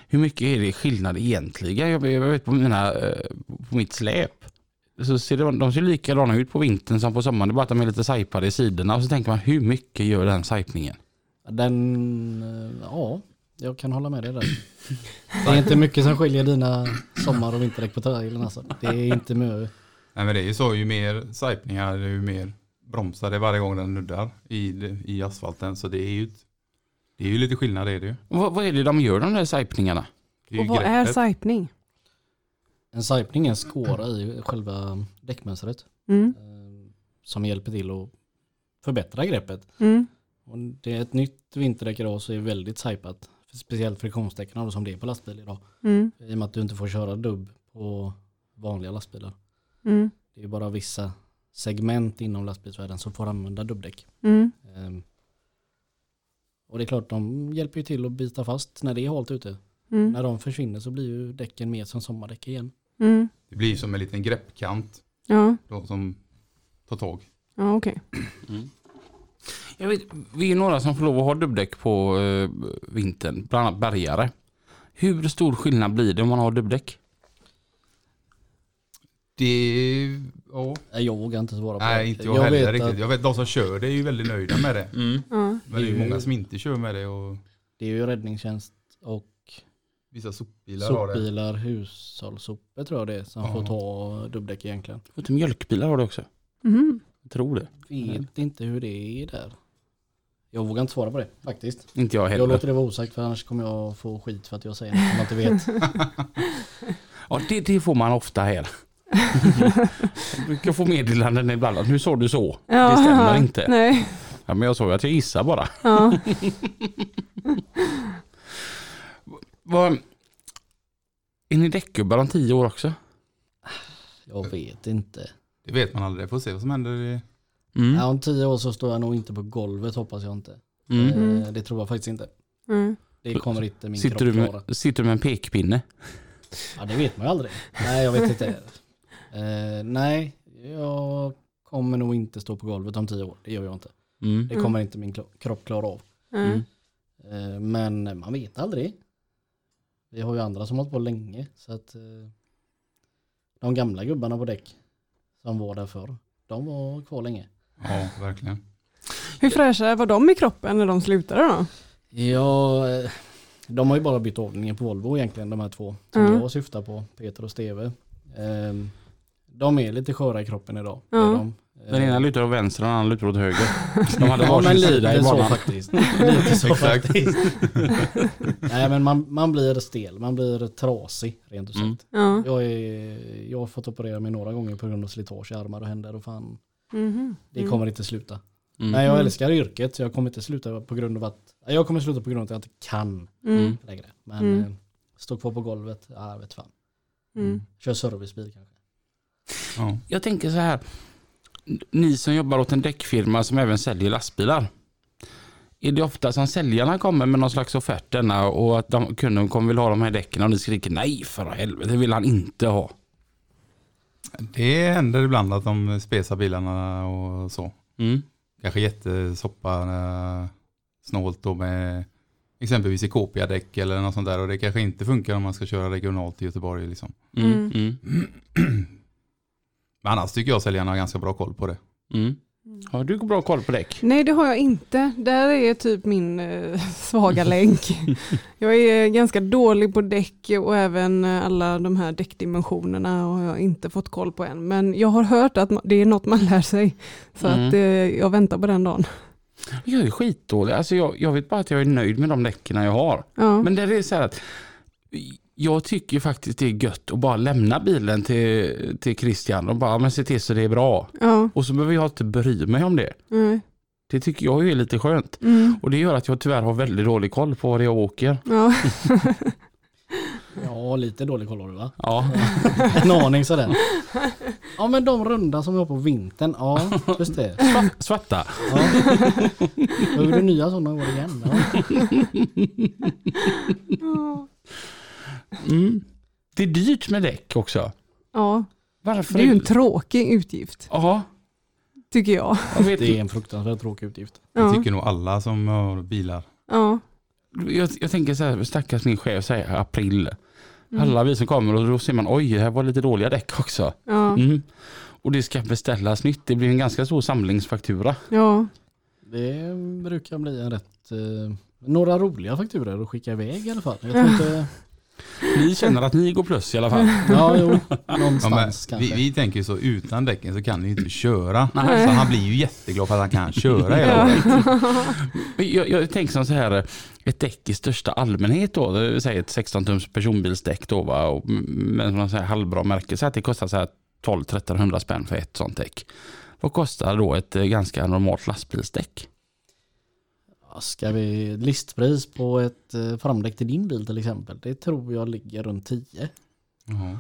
hur mycket är det skillnad egentligen? Jag, jag vet på, mina, eh, på mitt släp. Så ser de, de ser likadana ut på vintern som på sommaren. Det är bara att de är lite sajpade i sidorna. Och så tänker man, hur mycket gör den sajpningen? Den, eh, ja, jag kan hålla med dig där. Det är inte mycket som skiljer dina sommar och vinterdäck på trailern alltså. Det är inte mycket. Nej men det är ju så, ju mer sajpningar, ju mer bromsar det varje gång den nuddar i, i asfalten. Så det är ju, det är ju lite skillnad det är det ju. Vad, vad är det de gör de där sajpningarna? Är Och vad är greppet. sajpning? En sajpning är en skåra i själva däckmönstret Mm. eh, som hjälper till att förbättra greppet. Mm. Och det är ett nytt vinterdäck idag så är väldigt sajpat. Speciellt friktionsdäcken som det är på lastbil idag. Mm. I och med att du inte får köra dubb på vanliga lastbilar. Mm. Det är bara vissa segment inom lastbilsvärlden som får använda dubbdäck. Mm. Ehm, Och det är klart de hjälper ju till att bita fast när det är halt ute. Mm. När de försvinner så blir ju däcken mer som sommardäck igen. Mm. Det blir som en liten greppkant Ja, då, som tar tag. ja okej. Jag vet, vi är några som får lov att ha dubbdäck på eh, vintern, bland annat bärgare. Hur stor skillnad blir det om man har dubbdäck? Det, ja. Nej, Jag vågar inte svara på det. Nej inte jag, heller vet riktigt. att Jag vet de som kör det är ju väldigt nöjda med det. Ja. Men det är ju Det många som inte kör med det och Det är ju räddningstjänst och vissa sopbilar har det. sopbilar, hushållssopor tror jag det är som Ja. får ta dubbdäck egentligen. Och till mjölkbilar har det också. Mhm. Jag tror det. Vet inte hur det är där. Jag vågar inte svara på det faktiskt. Inte jag Jag heller. låter det vara osagt för annars kommer jag få skit för att jag säger något som jag inte vet. Ja, det, det får man ofta här. Du kan få meddelanden ibland att nu sa du så. Ja, det stämmer ja. inte. Nej. Ja, men jag sa ju att jag gissar bara. Ja. Vad, är ni däckgubbar om tio år också? Jag vet inte. Det vet man aldrig. Får se vad som händer. i- Mm. Ja, om tio år så står jag nog inte på golvet hoppas jag inte. Mm. Mm. Eh, Det tror jag faktiskt inte. Mm. Det kommer inte min Sitter, kropp du klara. med, sitter du med en pekpinne? Ja, det vet man ju aldrig. Nej, jag vet inte. Eh, nej, jag kommer nog inte stå på golvet om tio år. Det gör jag inte. Mm. Det kommer inte min kropp klara av. Mm. Eh, men man vet aldrig. Vi har ju andra som har hållit på länge. Så att eh, de gamla gubbarna på däck som var där förr, de var kvar länge. Ja, verkligen. Hur fräscha var de i kroppen när de slutade då? Ja, eh, de har ju bara bytt ordningen på Volvo egentligen, de här två som Mm. jag syftar på, Peter och Steve. Ehm, De är lite sköra i kroppen idag. de. Den ena Eh, lutar åt vänster och den andra lutar åt höger. De hade Ja varsin men sida i lite så banan. faktiskt. Lite så faktiskt. Nej men man, man blir stel, man blir trasig rent ut sagt. Mm. Ja. Jag, är, jag har fått operera mig några gånger på grund av slitage i armar och händer och fan, Mhm. det Mm. kommer inte sluta. Mm. Nej jag Mm. älskar yrket så jag kommer inte sluta på grund av att, jag kommer sluta på grund av att jag inte kan Mm. längre. Men Mm. eh, stå kvar på golvet, ja vet fan. Mm. Kör servicebil kanske. Ja. Jag tänker så här. Ni som jobbar åt en däckfirma som även säljer lastbilar. Är det ofta som säljarna kommer med någon slags offert denna och att de, kunden kommer vill ha de här däcken och ni skriker nej för helvete det vill han inte ha. Det händer ibland att de spesar bilarna och så. Mm. Kanske jättesoppa eh, snålt då med exempelvis i däck eller något sånt där. Och det kanske inte funkar om man ska köra regionalt i Göteborg. Liksom. Mm. Mm. Mm. Men annars tycker jag säljarna har ganska bra koll på det. Mm. Har du bra koll på däck? Nej det har jag inte. Där är typ min eh, svaga länk. Jag är ganska dålig på däck och även eh, alla de här däckdimensionerna har jag inte fått koll på än. Men jag har hört att det är något man lär sig. Så Mm. att eh, jag väntar på den dagen. Jag är skitdålig. Alltså jag, jag vet bara att jag är nöjd med de däcken jag har. Ja. Men det är så här att jag tycker faktiskt det är gött att bara lämna bilen till, till Christian och bara men se till så det är bra. ja. Och så behöver jag inte bry mig om det. Nej. Det tycker jag är lite skönt. Mm. Och det gör att jag tyvärr har väldigt dålig koll på är jag åker. Ja. Ja, lite dålig koll har du va? Ja, En aning sådär. Ja men de runda som vi har på vintern, ja just det. svarta. Ja. Är det nya sådana år igen. Ja. Mm. Det är dyrt med däck också. ja, Varför? det är ju en tråkig utgift, Ja, tycker jag. jag vet Det är en fruktansvärt tråkig utgift. Det Ja, tycker nog alla som har bilar. ja. Jag, jag tänker så här, stackars min chef säger april. Mm. Alla vi som kommer och då ser man oj, det här var lite dåliga däck också. Ja, Mm. Och det ska beställas nytt. Det blir en ganska stor samlingsfaktura. ja, Det brukar bli en rätt... Eh, några roliga fakturer att skicka iväg i alla fall. Jag tror inte... Ni känner att ni går plus i alla fall. Ja, jo. Ja, men, Någonstans vi, kanske. vi tänker så utan däcken så kan ni ju inte köra. Nej. Så han blir ju jätteglad för att han kan köra hela året. Jag, jag tänker som så här, ett däck i största allmänhet då, det vill säga ett 16 tums personbilsdäck då va, och med någon så här halvbra märke, så att det kostar så här 12-1300 spänn för ett sånt däck. Vad kostar då ett eh, ganska normalt lastbilsdäck? Ska vi listpris på ett eh, framdäck till din bil till exempel? Det tror jag ligger runt 10. Jaha.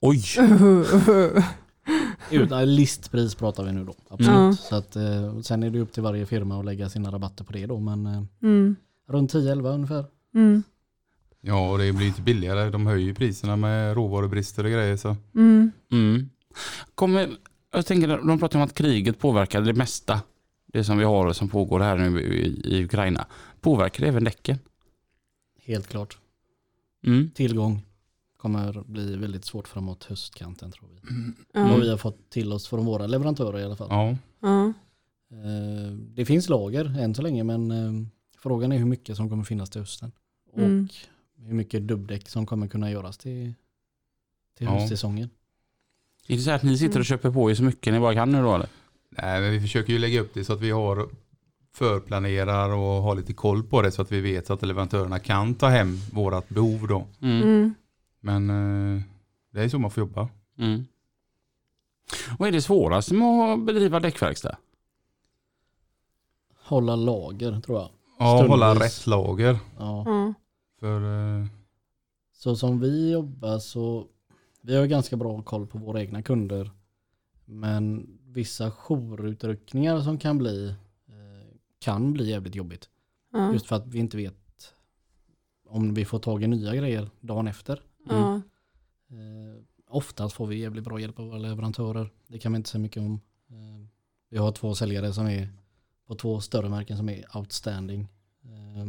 Oj! Utan listpris pratar vi nu då. Absolut. Ja. Så att, eh, sen är det upp till varje firma att lägga sina rabatter på det då. Men eh, mm, runt 10-11 ungefär. mm, Ja, och det blir inte billigare. De höjer ju priserna med råvarubrister och grejer. Så. mm. Mm. Kommer, jag tänker, de pratar om att kriget påverkar det mesta. Det som vi har som pågår här nu i, i Ukraina. Påverkar det även däcken? Helt klart. Mm. Tillgång kommer bli väldigt svårt framåt höstkanten tror vi. Ja, Vad vi har fått till oss från våra leverantörer i alla fall. Ja. Eh, Det finns lager än så länge men eh, frågan är hur mycket som kommer finnas till hösten. Och Mm. hur mycket dubbdäck som kommer kunna göras till, till Ja. höstsäsongen. Är det så här att ni sitter och köper på er så mycket ni bara kan nu då eller? Nej, men vi försöker ju lägga upp det så att vi har förplanerar och har lite koll på det så att vi vet så att leverantörerna kan ta hem vårat behov då. Mm. mm. Men eh, det är så man får jobba. Mm. Vad är det svåraste med att bedriva däckverkstad? Hålla lager tror jag. Ja, Stundvis. hålla rätt lager. Ja. ja, För eh, Så som vi jobbar så vi har ganska bra koll på våra egna kunder. Men vissa jourutryckningar som kan bli eh, kan bli jävligt jobbigt. ja, Just för att vi inte vet om vi får tag i nya grejer dagen efter. ja, Eh, oftast får vi jävligt bra hjälp av våra leverantörer. Det kan vi inte säga mycket om. Eh, vi har två säljare som är på två större märken som är outstanding. Eh,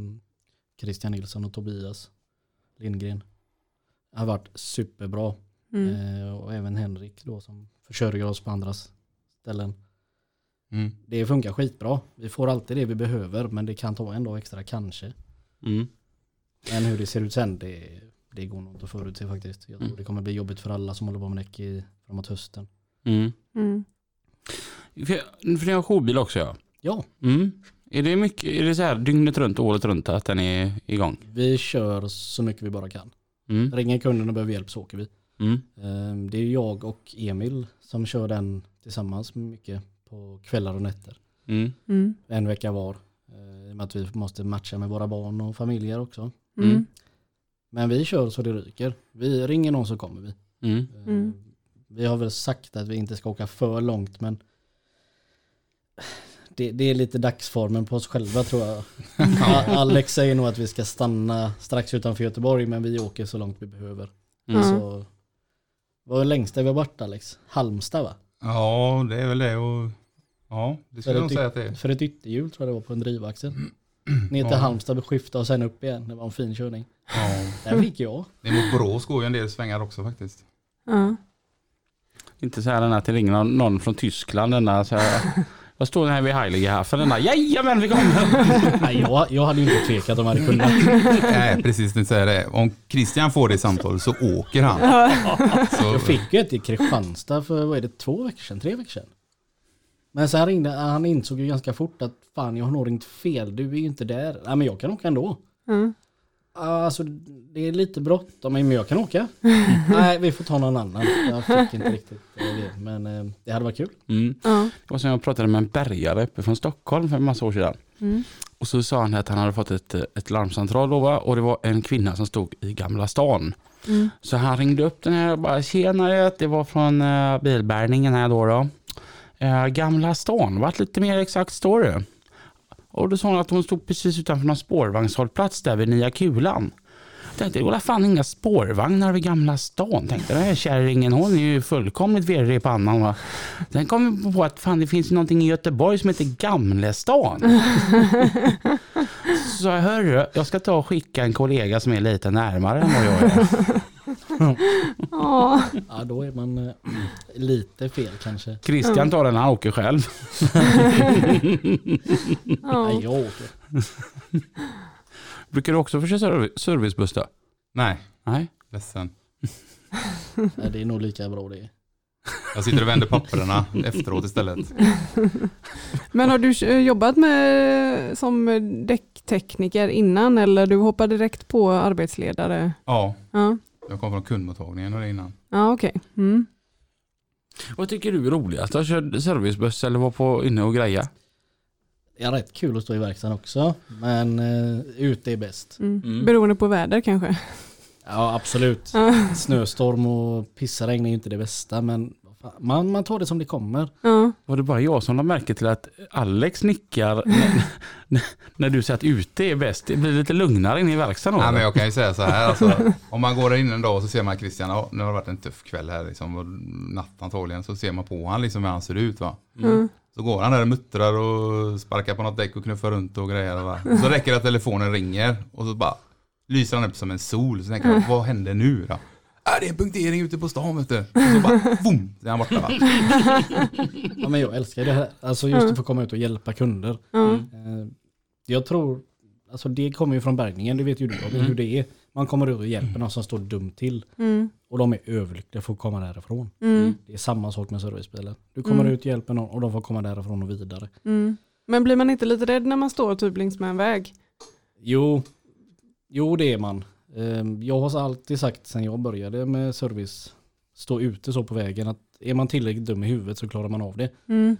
Christian Nilsson och Tobias Lindgren. Har varit superbra. mm. Eh, och även Henrik då som försörjer oss på andra ställen. mm. Det funkar skitbra. Vi får alltid det vi behöver men det kan ta en dag extra kanske. Mm. Men hur det ser ut sen det, det går nog inte att förutse faktiskt. Jag tror Mm. det kommer bli jobbigt för alla som håller på med däck i, framåt hösten. Mm. Mm. För, för ni har jourbil också ja. Ja, Mm. Är det mycket, är det så här dygnet runt, året runt att den är igång? vi kör så mycket vi bara kan. Mm. Ringer kunden och behöver hjälp så åker vi. Mm. Ehm, Det är jag och Emil som kör den tillsammans mycket på kvällar och nätter. Mm. Mm. En vecka var. Eh, I och med att vi måste matcha med våra barn och familjer också. Mm. Mm. Men vi kör så det ryker. Vi ringer någon så kommer vi. Mm. Eh. Vi har väl sagt att vi inte ska åka för långt men det, det är lite dagsformen på oss själva tror jag. Alex säger nog att vi ska stanna strax utanför Göteborg men vi åker så långt vi behöver. Mm. Så, vad är längsta vi har varit Alex? Halmstad va? Ja, det är väl det. Och, ja, det skulle jag nog säga att det är. för ett ytterhjul tror jag det var på en drivaxel. Ner till Ja. Halmstad, skifta och sen upp igen. Det var en fin körning. Ja, Där fick jag. det är mot Borås går ju en del svängar också faktiskt. Ja. Inte så här den att det ringer någon, någon från Tyskland. Denna, så här, jag står här vid Heiligehafen. Denna, jajamän vi kommer. Nej, jag, jag hade ju inte tvekat om jag hade kunnat. Nej, precis det säger det. Om Christian får det samtalet så åker han. Så, Jag fick ju ett i Kristianstad för vad är det, två veckor sedan, tre veckor sedan. Men sen ringde han insåg ju ganska fort att fan jag har nog ringt fel, du är ju inte där. Nej men jag kan åka ändå. Ja. Ja, Alltså det är lite bråttom, men jag kan åka. Nej, vi får ta någon annan. Jag fick inte riktigt eh, det, men eh, det hade varit kul. Mm. Ja. Var som jag pratade med en bärgare uppe från Stockholm för en massa år sedan. Mm. Och så sa han att han hade fått ett, ett larmcentral då, och det var en kvinna som stod i Gamla stan. Mm. Så han ringde upp den här och bara tjenare, det var från uh, bilbärgningen här då. då. Eh, Gamla stan, vart lite mer exakt står det? Och då sa hon att hon stod precis utanför någon spårvagnshållplats där vid Nya Kulan. Jag tänkte, det var fan inga spårvagnar vid Gamla stan. Tänkte, den här kärringen hon är ju fullkomligt virrig i pannan. Va? Sen kom jag på att fan, det finns någonting i Göteborg som heter Gamlestan. Så jag hörru, jag ska ta och skicka en kollega som är lite närmare än vad jag är. Ja. Ja, då är man eh, lite fel kanske. Christian tar den, han åker själv. Nej, Ja. jag åker. Brukar du också få köra serv- servicebuss då? Nej, Nej. ledsen. Nej, det är nog lika bra det. Jag sitter och vänder papperna efteråt istället. Men har du eh, jobbat med som däcktekniker innan eller du hoppar direkt på arbetsledare? Ja, Ja, jag kom från kundmottagningen och det innan. ja okej. Mm. Vad tycker du är roligast? Att köra servicebuss eller vara på inne och greja? Det är rätt kul att stå i verkstaden också, men eh, ute är bäst. Mm. Mm. Beroende på väder kanske? Ja, absolut. Snöstorm och pissregn är ju inte det bästa, men man, man tar det som det kommer. Ja. Var det bara jag som lade märke till att Alex nickar när, när, du säger att ute är bäst? Det blir lite lugnare inne i verkstaden Nej, men jag kan ju säga så här, alltså, om man går in en dag och så ser man Christian, ja, nu har det varit en tuff kväll här liksom, och natt antagligen, så ser man på han liksom hur han ser ut va. Mm. Så går han där och muttrar och sparkar på något däck och knuffar runt och grejer. Va? Och så räcker det att telefonen ringer och så bara lyser han upp som en sol. Så tänker jag, vad händer nu då? Äh, det är en punktering ute på stan vet du. Och så bara, boom, så är han borta va. Ja, men jag älskar det här. Alltså just att få komma ut och hjälpa kunder. Ja. Eh, Jag tror, alltså det kommer ju från bärgningen, det vet ju du Robin, hur det är. Man kommer ut och hjälper någon som står dumt till. Mm. Och de är överlyckliga för att komma därifrån. Mm. Det är samma sak med servicebilen. Du kommer Mm. ut, hjälper någon och de får komma därifrån och vidare. Mm. Men blir man inte lite rädd när man står typ längs med en väg? Jo, jo det är man. Eh, Jag har alltid sagt sen jag började med service, stå ute så på vägen, att är man tillräckligt dum i huvudet så klarar man av det. Mm.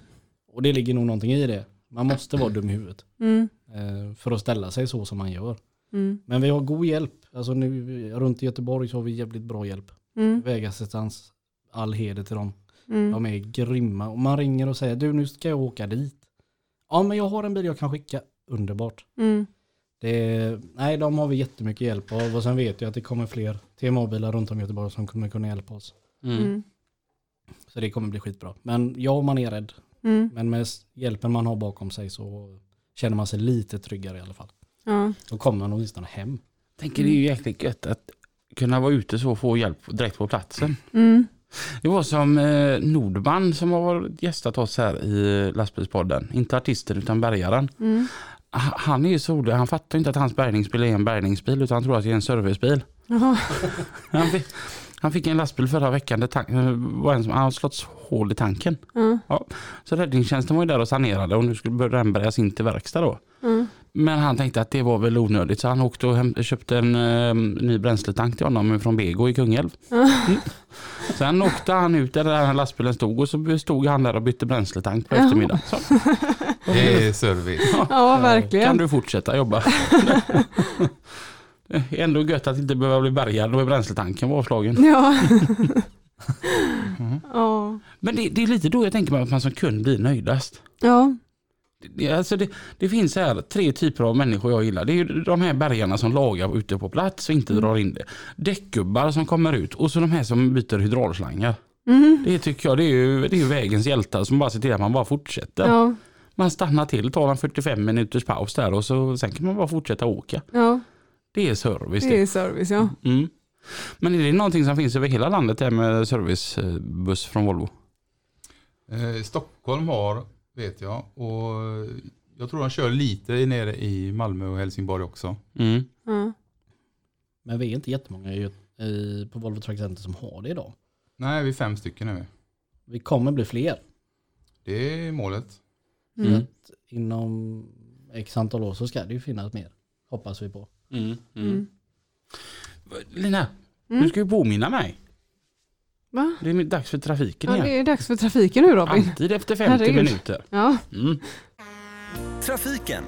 Och det ligger nog någonting i det. Man måste vara dum i huvudet Mm. eh, för att ställa sig så som man gör. Mm. Men vi har god hjälp. Alltså nu runt i Göteborg så har vi jävligt bra hjälp. Mm. Vägassistans, all heder till dem. Mm. De är grymma. Och man ringer och säger du nu ska jag åka dit. Ja men jag har en bil jag kan skicka. Underbart. Mm. Det är, nej de har vi jättemycket hjälp av och sen vet jag att det kommer fler TMA-bilar runt om i Göteborg som kommer kunna hjälpa oss. Mm. Mm. Så det kommer bli skitbra. Men ja man är rädd. Mm. Men med hjälpen man har bakom sig så känner man sig lite tryggare i alla fall. Ja. Då kommer man åtminstone hem. Tänker det är ju jäkligt gött att kunna vara ute så och få hjälp direkt på platsen. Mm. Det var som eh, Nordman som har gästat oss här i lastbilspodden. Inte artisten utan bärgaren. Mm. Ha- Han är ju så han fattar inte att hans bärgningsbil är en bärgningsbil utan han tror att det är en servicebil. Han fick, han fick en lastbil förra veckan där tank, eh, var en som han slått hål i tanken. Ja. Så räddningstjänsten var ju där och sanerade och nu skulle den bärgas in till verkstad då. Ja. Men han tänkte att det var väl onödigt så han åkte och köpte en eh, ny bränsletank till honom från Bego i Kungälv. Mm. Sen åkte han ut där den här lastbilen stod och så stod han där och bytte bränsletank på Ja. eftermiddagen. Så Det är service. ja, kan verkligen. du fortsätta jobba. Ändå gött att inte behöva bli bärgad då bränsletanken var avslagen. Ja. ja. Men det, det är lite då jag tänker mig att man som kund blir nöjdast. Ja. Det, alltså det, det finns så här tre typer av människor jag gillar. Det är ju de här bärgarna som lagar ute på plats och inte drar in det. Däckgubbar som kommer ut och så de här som byter hydraulslangar. Mm. Det tycker jag det är ju, det är ju vägens hjältar som bara ser till att man bara fortsätter. Ja. Man stannar till, tar en 45 minuters paus där och så, sen kan man bara fortsätta åka. ja. Det är service Det är service ja. Mm. Men är det någonting som finns över hela landet det här med servicebuss från Volvo? Eh, Stockholm har, vet jag, och jag tror de kör lite nere i Malmö och Helsingborg också. Mm. ja. Men vi är inte jättemånga i, i, på Volvo Truck Center som har det idag. Nej, vi är fem stycken nu. Vi kommer bli fler. Det är målet. Mm. att inom x antal år så ska det ju finnas mer. Hoppas vi på. Mm. Mm. Lina, du ska ju påminna mig. Va? Det är dags för trafiken Ja, igen. det är dags för trafiken nu Robin. Alltid efter 50 Herregud. minuter. Ja. Mm. Trafiken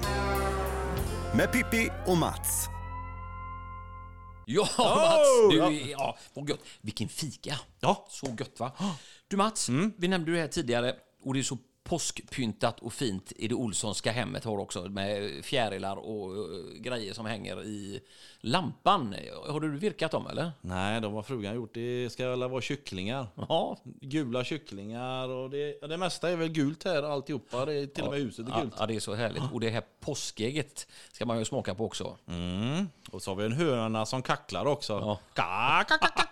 med Pippi och Mats. Ja, Mats! Du, ja. ja. vad gött. Vilken fika! Ja. Så gött va? Du Mats, vi nämnde det här tidigare och det är så påskpyntat och fint i det Olssonska hemmet har också med fjärilar och eh, grejer som hänger i lampan. Har du virkat dem eller? Nej, de har frugan gjort. Det ska väl vara kycklingar. Ja, Gula kycklingar och det, ja, det mesta är väl gult här alltihopa. Det är till och med huset är ja, gult. ja, det är så härligt. Och det här påskägget ska man ju smaka på också. Mm. Och så har vi en höna som kacklar också. Ja. Ka, ka, ka,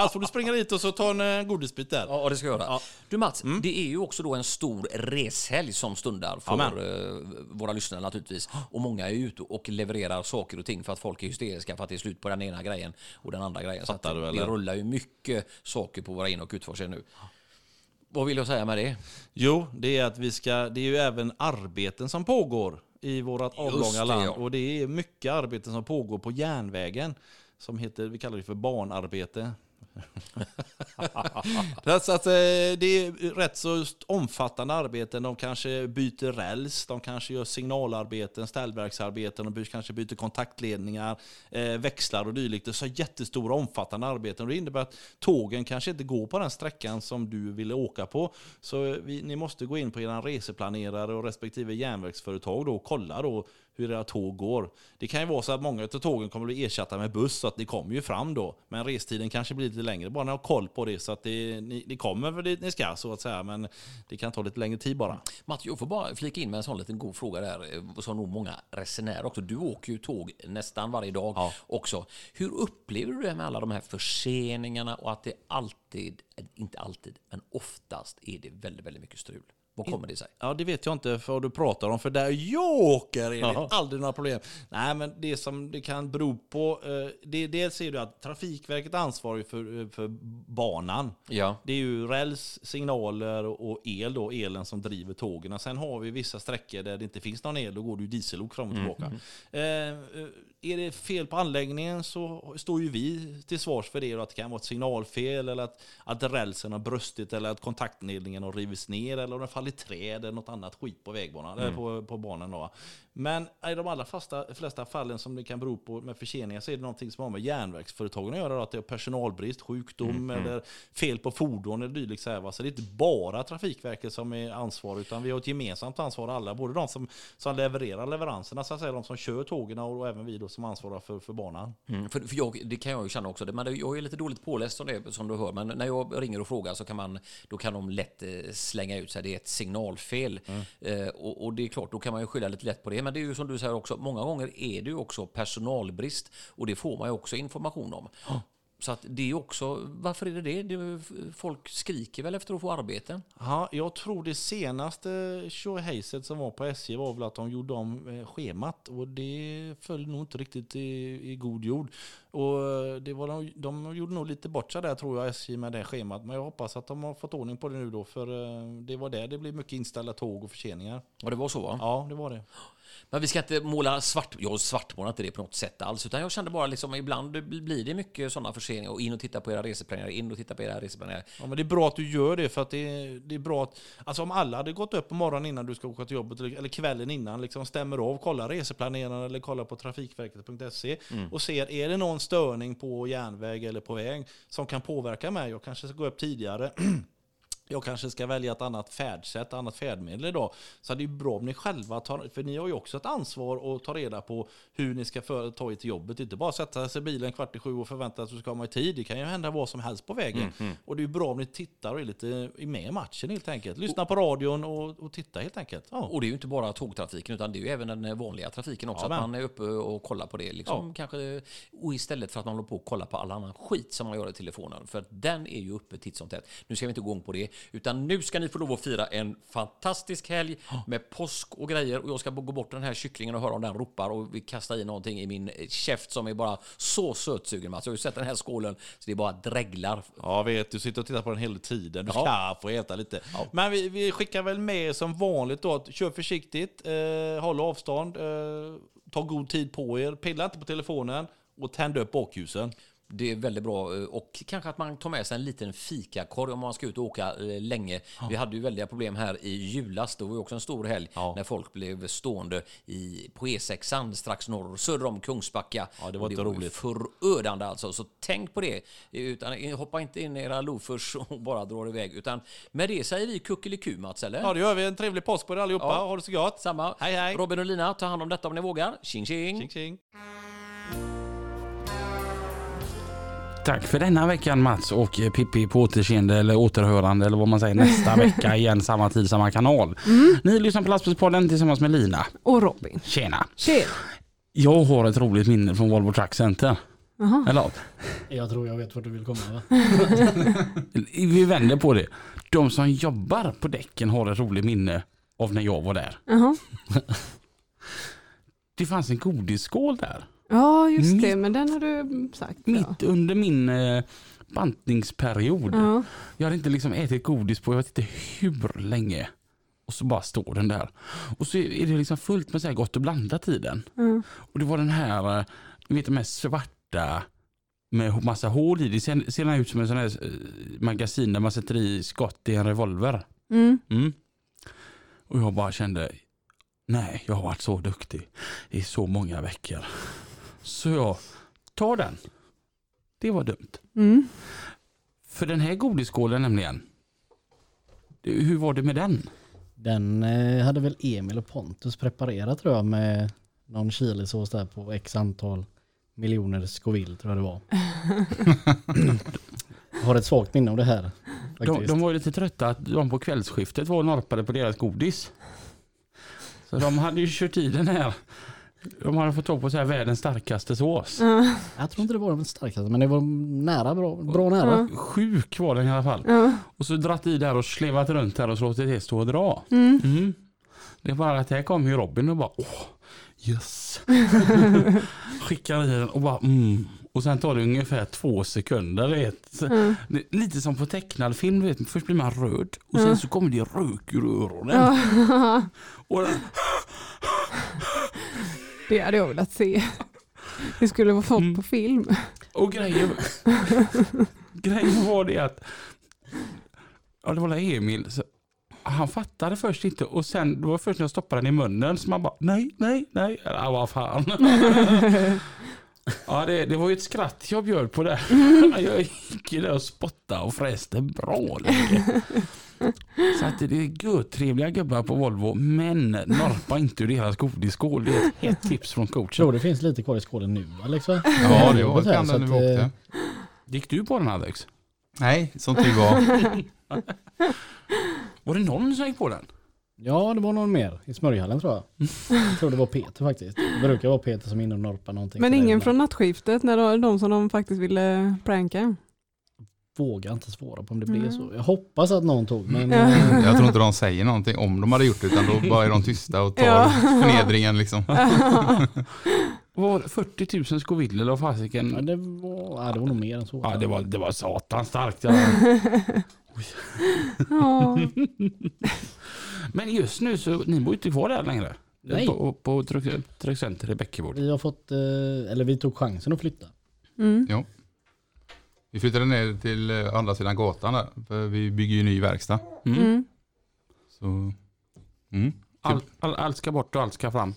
Så får du springa dit och så ta en eh, godisbit där. Ja, det ska jag göra. Ja. Du Mats, det är ju också då en stor reshelg som stundar för Amen. eh, våra lyssnare naturligtvis. Och många är ute och levererar saker och ting för att folk är hysteriska för att det är slut på den ena grejen och den andra grejen. Så att Fattar du, det rullar ju mycket saker på våra in och utfarter nu. Vad vill jag säga med det? Jo, det är att vi ska, det är ju även arbeten som pågår i vårt avlånga land. ja. Och det är mycket arbeten som pågår på järnvägen. Som heter, vi kallar det för barnarbete. så alltså att, eh, det är rätt så omfattande arbeten. De kanske byter räls, de kanske gör signalarbeten, ställverksarbeten, de kanske byter kontaktledningar, eh, växlar och dylikt. Det är så jättestora omfattande arbeten. Och det innebär att tågen kanske inte går på den sträckan som du ville åka på. Så vi, ni måste gå in på er reseplanerare och respektive järnvägsföretag då och kolla då hur era tåg går. Det kan ju vara så att många av tågen kommer att bli ersatta med buss, så att ni kommer ju fram då. Men restiden kanske blir lite längre. Bara ni har koll på det så att det, ni, ni kommer för dit ni ska så att säga. Men det kan ta lite längre tid bara. Mats, jag får bara flika in med en sån liten god fråga där, eh, som nog många resenärer också. Du åker ju tåg nästan varje dag Ja. också. Hur upplever du det med alla de här förseningarna och att det alltid, inte alltid, men oftast är det väldigt, väldigt mycket strul? Vad kommer det sig? Ja, det vet jag inte för vad du pratar om, för där jag åker är det aldrig några problem. Nej, men det som det kan bero på, eh, det, dels är det att Trafikverket ansvarar för, eh, för banan. Ja. Det är ju räls, signaler och el då, elen som driver tågen. Sen har vi vissa sträckor där det inte finns någon el, då går det ju diesellok fram och tillbaka. Eh, eh, är det fel på anläggningen så står ju vi till svars för det. Då, att det kan vara ett signalfel eller att, att rälsen har brustit eller att kontaktledningen har rivits ner eller om den fallit i träd eller något annat skit på vägbanan eller på, på banan. Då. Men i de allra flesta, flesta fallen som det kan bero på med förseningar så är det någonting som har med järnvägsföretagen att göra. Att det är personalbrist, sjukdom eller fel på fordon eller dylikt. Så, här, va? så det är inte bara Trafikverket som är ansvarig utan vi har ett gemensamt ansvar alla. Både de som, som levererar leveranserna, så att säga, de som kör tågen och, och även vi då som ansvarar för, för banan. Mm, för för jag, det kan jag ju känna också. Det- Men jag är lite dåligt påläst om det som du hör. Men när jag ringer och frågar så kan man, då kan de lätt eh, slänga ut sig. Det är ett signalfel. Eh, och, och det är klart, då kan man ju skylla lite lätt på det. Men det är ju som du säger också, många gånger är det ju också personalbrist. Och det får man ju också information om. Så att det är också, varför är det det? det? Folk skriker väl efter att få arbete? Ja, jag tror det senaste tjohejset som var på SJ var väl att de gjorde om eh, schemat och det föll nog inte riktigt i, i god jord. Och eh, det var de, de gjorde nog lite bort sig där tror jag SJ med det schemat. Men jag hoppas att de har fått ordning på det nu då för eh, det var där det blev mycket inställda tåg och förseningar. Ja, det var så va? Ja, det var det. Men vi ska inte måla svart. Jag svartmålar inte det på något sätt alls. Utan jag kände bara liksom ibland blir det mycket sådana förseningar. Och in och titta på era reseplanerare. In och titta på era reseplanerare. Ja, men det är bra att du gör det för att det är, det är bra att, alltså om alla hade gått upp på morgonen innan du ska åka till jobbet eller kvällen innan, liksom stämmer av, kollar reseplaneraren eller kollar på trafikverket.se och ser, är det någon störning på järnväg eller på väg som kan påverka mig? Jag kanske ska gå upp tidigare. Jag kanske ska välja ett annat färdsätt, annat färdmedel idag. Så det är bra om ni själva tar, för ni har ju också ett ansvar att ta reda på hur ni ska för, ta er till jobbet. Inte bara sätta sig i bilen kvart i sju och förvänta att du ska komma i tid. Det kan ju hända vad som helst på vägen. Och det är bra om ni tittar och är lite är med i matchen helt enkelt. Lyssna på radion och, och titta helt enkelt. Ja. Och det är ju inte bara tågtrafiken utan det är ju även den vanliga trafiken också. Ja, att man är uppe och kollar på det. Liksom, kanske, och istället för att man håller på och kollar på all annan skit som man gör i telefonen. För den är ju uppe titt som tätt. Nu ska vi inte gå igång på det. Utan nu ska ni få lov att fira en fantastisk helg med påsk och grejer. Och jag ska gå bort den här kycklingen och höra om den ropar och vi kastar i någonting i min käft som är bara så sötsugen Mats. Jag har ju sett den här skålen så det är bara dreglar. Ja, vet du sitter och tittar på den hela tiden. Du ska Ja. få äta lite. Men vi, vi skickar väl med som vanligt då att kör försiktigt, eh, håll avstånd, eh, ta god tid på er, pilla inte på telefonen och tända upp bakljusen. Det är väldigt bra. eh, Och kanske att man tar med sig en liten fikakorg om man ska ut och åka eh, länge. Vi hade ju väldiga problem här i julas. Det var ju också en stor helg Ja. när folk blev stående i, på E6 strax norr söder om Kungsbacka. Ja, det var inte ju roligt. Förödande alltså. Så tänk på det. Utan, hoppa inte in i era loafers och bara dra iväg. Utan med det säger vi kuckeliku Mats, eller? Ja, det gör vi. En trevlig påsk på er allihopa. Ja. Ha det så gott. Samma. Hej, hej. Robin och Lina, ta hand om detta om ni vågar. Tjing tjing! Tjing, tjing. Tack för denna veckan Mats och Pippi på återseende eller återhörande eller vad man säger nästa vecka igen samma tid samma kanal. Ni lyssnar på Lastbilspodden tillsammans med Lina. Och Robin. Tjena! Tjena. Jag har ett roligt minne från Volvo Truck Center. Jaha. Eller Jag tror jag vet vart du vill komma va? vi vänder på det. De som jobbar på däcken har ett roligt minne av när jag var där. Jaha. Det fanns en godisskål där. Ja, just det. Mitt- Men den har du sagt. Ja. Mitt under min eh, bantningsperiod. Ja. Jag hade inte liksom ätit godis på jag vet inte hur länge. Och så bara står den där. Och så är det liksom fullt med så här gott och blandat i den. Ja. Och det var den här, eh, ni vet de här svarta med massa hål i. Det ser, ser den ut som en sån här eh, magasin där man sätter i skott i en revolver. Mm. Mm. Och jag bara kände, nej jag har varit så duktig i så många veckor. Så jag tar den. Det var dumt. Mm. För den här godisskålen nämligen, hur var det med den? Den eh, hade väl Emil och Pontus preparerat tror jag med någon chilisås där på x antal miljoner Scoville tror jag det var. Jag har ett svagt minne av det här. De, de var ju lite trötta att de på kvällsskiftet var och norpade på deras godis. Så de hade ju kört i den här. De hade fått tag på så här världens starkaste sås. Ja. Jag tror inte det var den starkaste men det var nära bra, bra nära. Sjuk var den i alla fall. Ja. Och så dratt i där och slevat runt här och så låtit det stå och dra. Mm. Mm. Det är bara att här kom ju Robin och bara åh, yes. Skickar i den och bara mm. Och sen tar det ungefär två sekunder. Vet. Ja. Det är Lite som på tecknad film, vet. först blir man röd och Ja. sen så kommer det rök ur öronen. Ja. Och den, Det hade jag velat se. Det skulle vara fått Mm. på film. och grejen, grejen var det att ja, det var Emil. Så, han fattade först inte och sen det var först när jag stoppade den i munnen som man bara nej, nej, nej. Ja, vad fan. Ja, det, det var ju ett skratt jag bjöd på det. Jag gick ju där och spottade och fräste bra länge. Så att det är görtrevliga gubbar på Volvo, men norpa inte ur deras godisskål. Det är ett hett tips från coachen. tror det finns lite kvar i skålen nu Alex va? Ja, det var kan så när vi åkte. eh, Gick du på den Alex? Nej, som tur var. Var det någon som gick på den? Ja det var någon mer i smörjhallen tror jag. Jag tror det var Peter faktiskt. Det brukar vara Peter som är inne och norpar någonting. Men ingen från nattskiftet, när de, de som de faktiskt ville pranka. Vågar inte svara på om det blev Mm. så. Jag hoppas att någon tog men Ja. Jag tror inte de säger någonting om de hade gjort det utan då bara är de tysta och tar Ja. förnedringen liksom. Var det 40 000 Scoville eller vad fasiken? ja, det, var, ja, det var nog mer än så. Ja, det var, det var satans starkt. Ja. Ja. Men just nu så, ni bor inte kvar där längre? Nej. På, på Truck- Truckcenter i Bäckebord? Vi har fått, eh, eller vi tog chansen att flytta. Mm. Vi flyttade ner till eh, andra sidan gatan där. För vi bygger ju ny verkstad. Mm. Mm. Så, mm. All, all, allt ska bort och allt ska fram.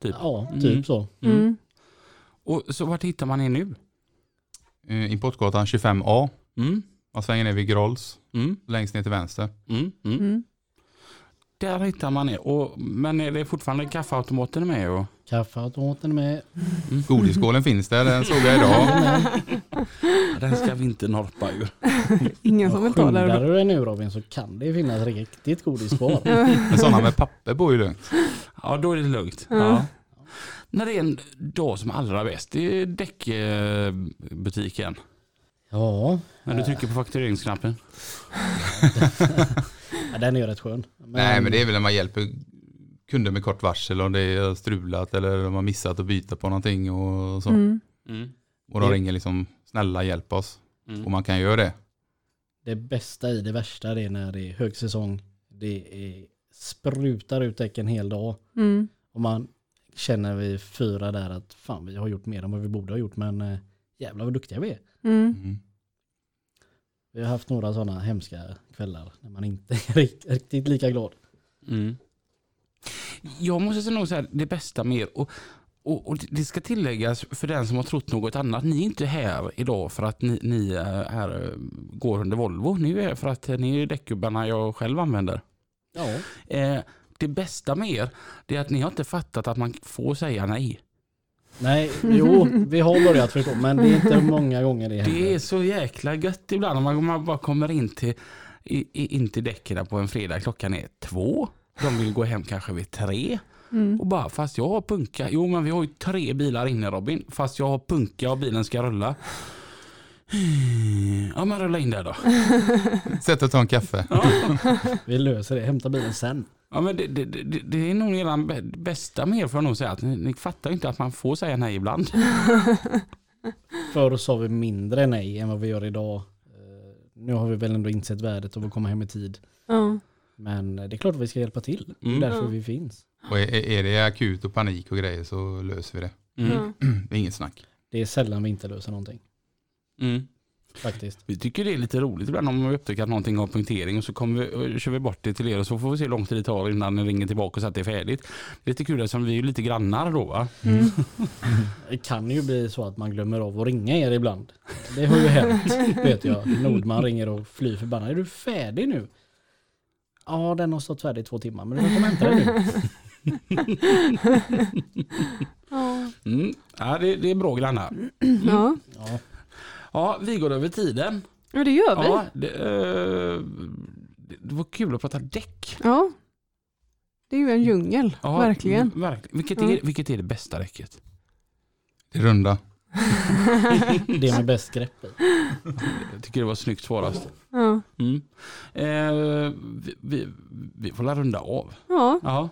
Typ. Ja, typ Mm. så. Mm. Mm. Och så vart hittar man er nu? Eh, Importgatan 25A. Mm. Man svänger ner vid Grolls. Mm. Längst ner till vänster. Mm. Mm. Mm. Där hittar man er. Och, men är det fortfarande kaffeautomaten med? Och, Kaffeautomaten är med. Godisskålen finns där, den såg jag idag. den ska vi inte norpa ur. Ingen som vill ta Skyndar det. du dig nu Robin så kan det finnas riktigt godis kvar. Men sådana med papper bor ju lugnt. Ja, då är det lugnt. Ja. När det är en dag som allra bäst, det är däckbutiken. Ja, När du trycker på faktureringsknappen. ja, den är ju rätt skön. Nej men det är väl när man hjälper kunder med kort varsel om det är strulat eller de har missat att byta på någonting och så. Mm. Mm. Och de ringer liksom snälla hjälp oss. Mm. Och man kan göra det. Det bästa i det värsta det är när det är högsäsong. Det är sprutar ut däck en hel dag. Mm. Och man känner vi fyra där att fan vi har gjort mer än vad vi borde ha gjort men eh, jävlar vad duktiga vi är. Mm. Mm. Vi har haft några sådana hemska kvällar när man inte är rikt- riktigt lika glad. Mm. Jag måste säga nog så här, det bästa med er, och, och, och det ska tilläggas för den som har trott något annat, ni är inte här idag för att ni, ni är, är, går under Volvo, ni är här för att ni är däckgubbarna jag själv använder. Ja, Eh, det bästa med er, det är att ni har inte fattat att man får säga nej. nej, jo, vi har börjat förstå men det är inte många gånger det Det händer. är så jäkla gött ibland om man, bara kommer in till, in till däcken på en fredag, klockan är två. De vill gå hem kanske vid tre. Mm. Och bara, fast jag har punka. Jo men vi har ju tre bilar inne Robin. Fast jag har punka och bilen ska rulla. Ja men rulla in där då. Sätt och ta en kaffe. Vi löser det, hämta bilen sen. Ja men det, det, det, det är nog bä- bästa med er får jag nog säga. Att ni, ni fattar inte att man får säga nej ibland. Förr sa vi mindre nej än vad vi gör idag. Eh, Nu har vi väl ändå insett värdet av att komma hem i tid. Ja. Men det är klart att vi ska hjälpa till. Det är Mm. därför Ja. vi finns. Och är, är det akut och panik och grejer så löser vi det. Mm. Det är inget snack. Det är sällan vi inte löser någonting. Mm. Faktiskt. Vi tycker det är lite roligt ibland om vi upptäcker att någonting har punktering och så kommer vi, kör vi bort det till er och så får vi se hur lång tid det tar innan ni ringer tillbaka och så att det är färdigt. Det är lite kul eftersom vi är lite grannar då va? Mm. Det kan ju bli så att man glömmer av att ringa er ibland. Det har ju hänt, vet jag. Nordman ringer och flyr förbannad. Är du färdig nu? Ja, den har stått färdig i två timmar, men du kan komma och hämta den nu. Ja. Mm. Ja, det, det är bra grannar. Ja. Ja, Ja, vi går över tiden. ja, det gör vi. Ja, det, eh, det, det var kul att prata däck. Ja. Det är ju en djungel, Ja, verkligen. mm, verkligen. Vilket, är, vilket är det bästa däcket? Det runda. det med bäst grepp i. Jag tycker det var snyggt svarast. Ja. Mm. Eh, vi, vi, vi får la runda av. Ja. Ja.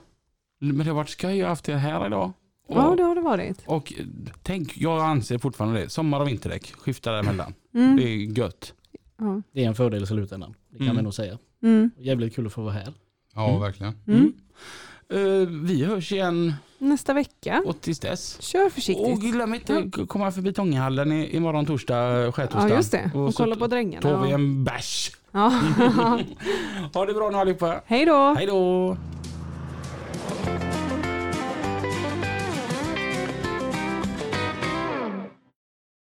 Men det har varit skoj att ha haft er här idag. Och, ja, det har det varit. och eh, tänk, jag anser fortfarande det. Sommar och vinterdäck, skifta däremellan. Mm. Det är gött. Ja. Det är en fördel i slutändan. Det kan Mm. vi nog säga. Mm. Jävligt kul att få vara här. Ja, Mm. verkligen. Mm. Eh, vi hörs igen Nästa vecka. och tills dess. Kör Och försiktigt. glöm inte att komma förbi Tånghallen i, imorgon torsdag, skärtorsdag. Ja, just det. Och, så kolla på drängarna. tar vi och- en bärs. Ja. Ha det bra nu allihopa. Hej då. Hej då!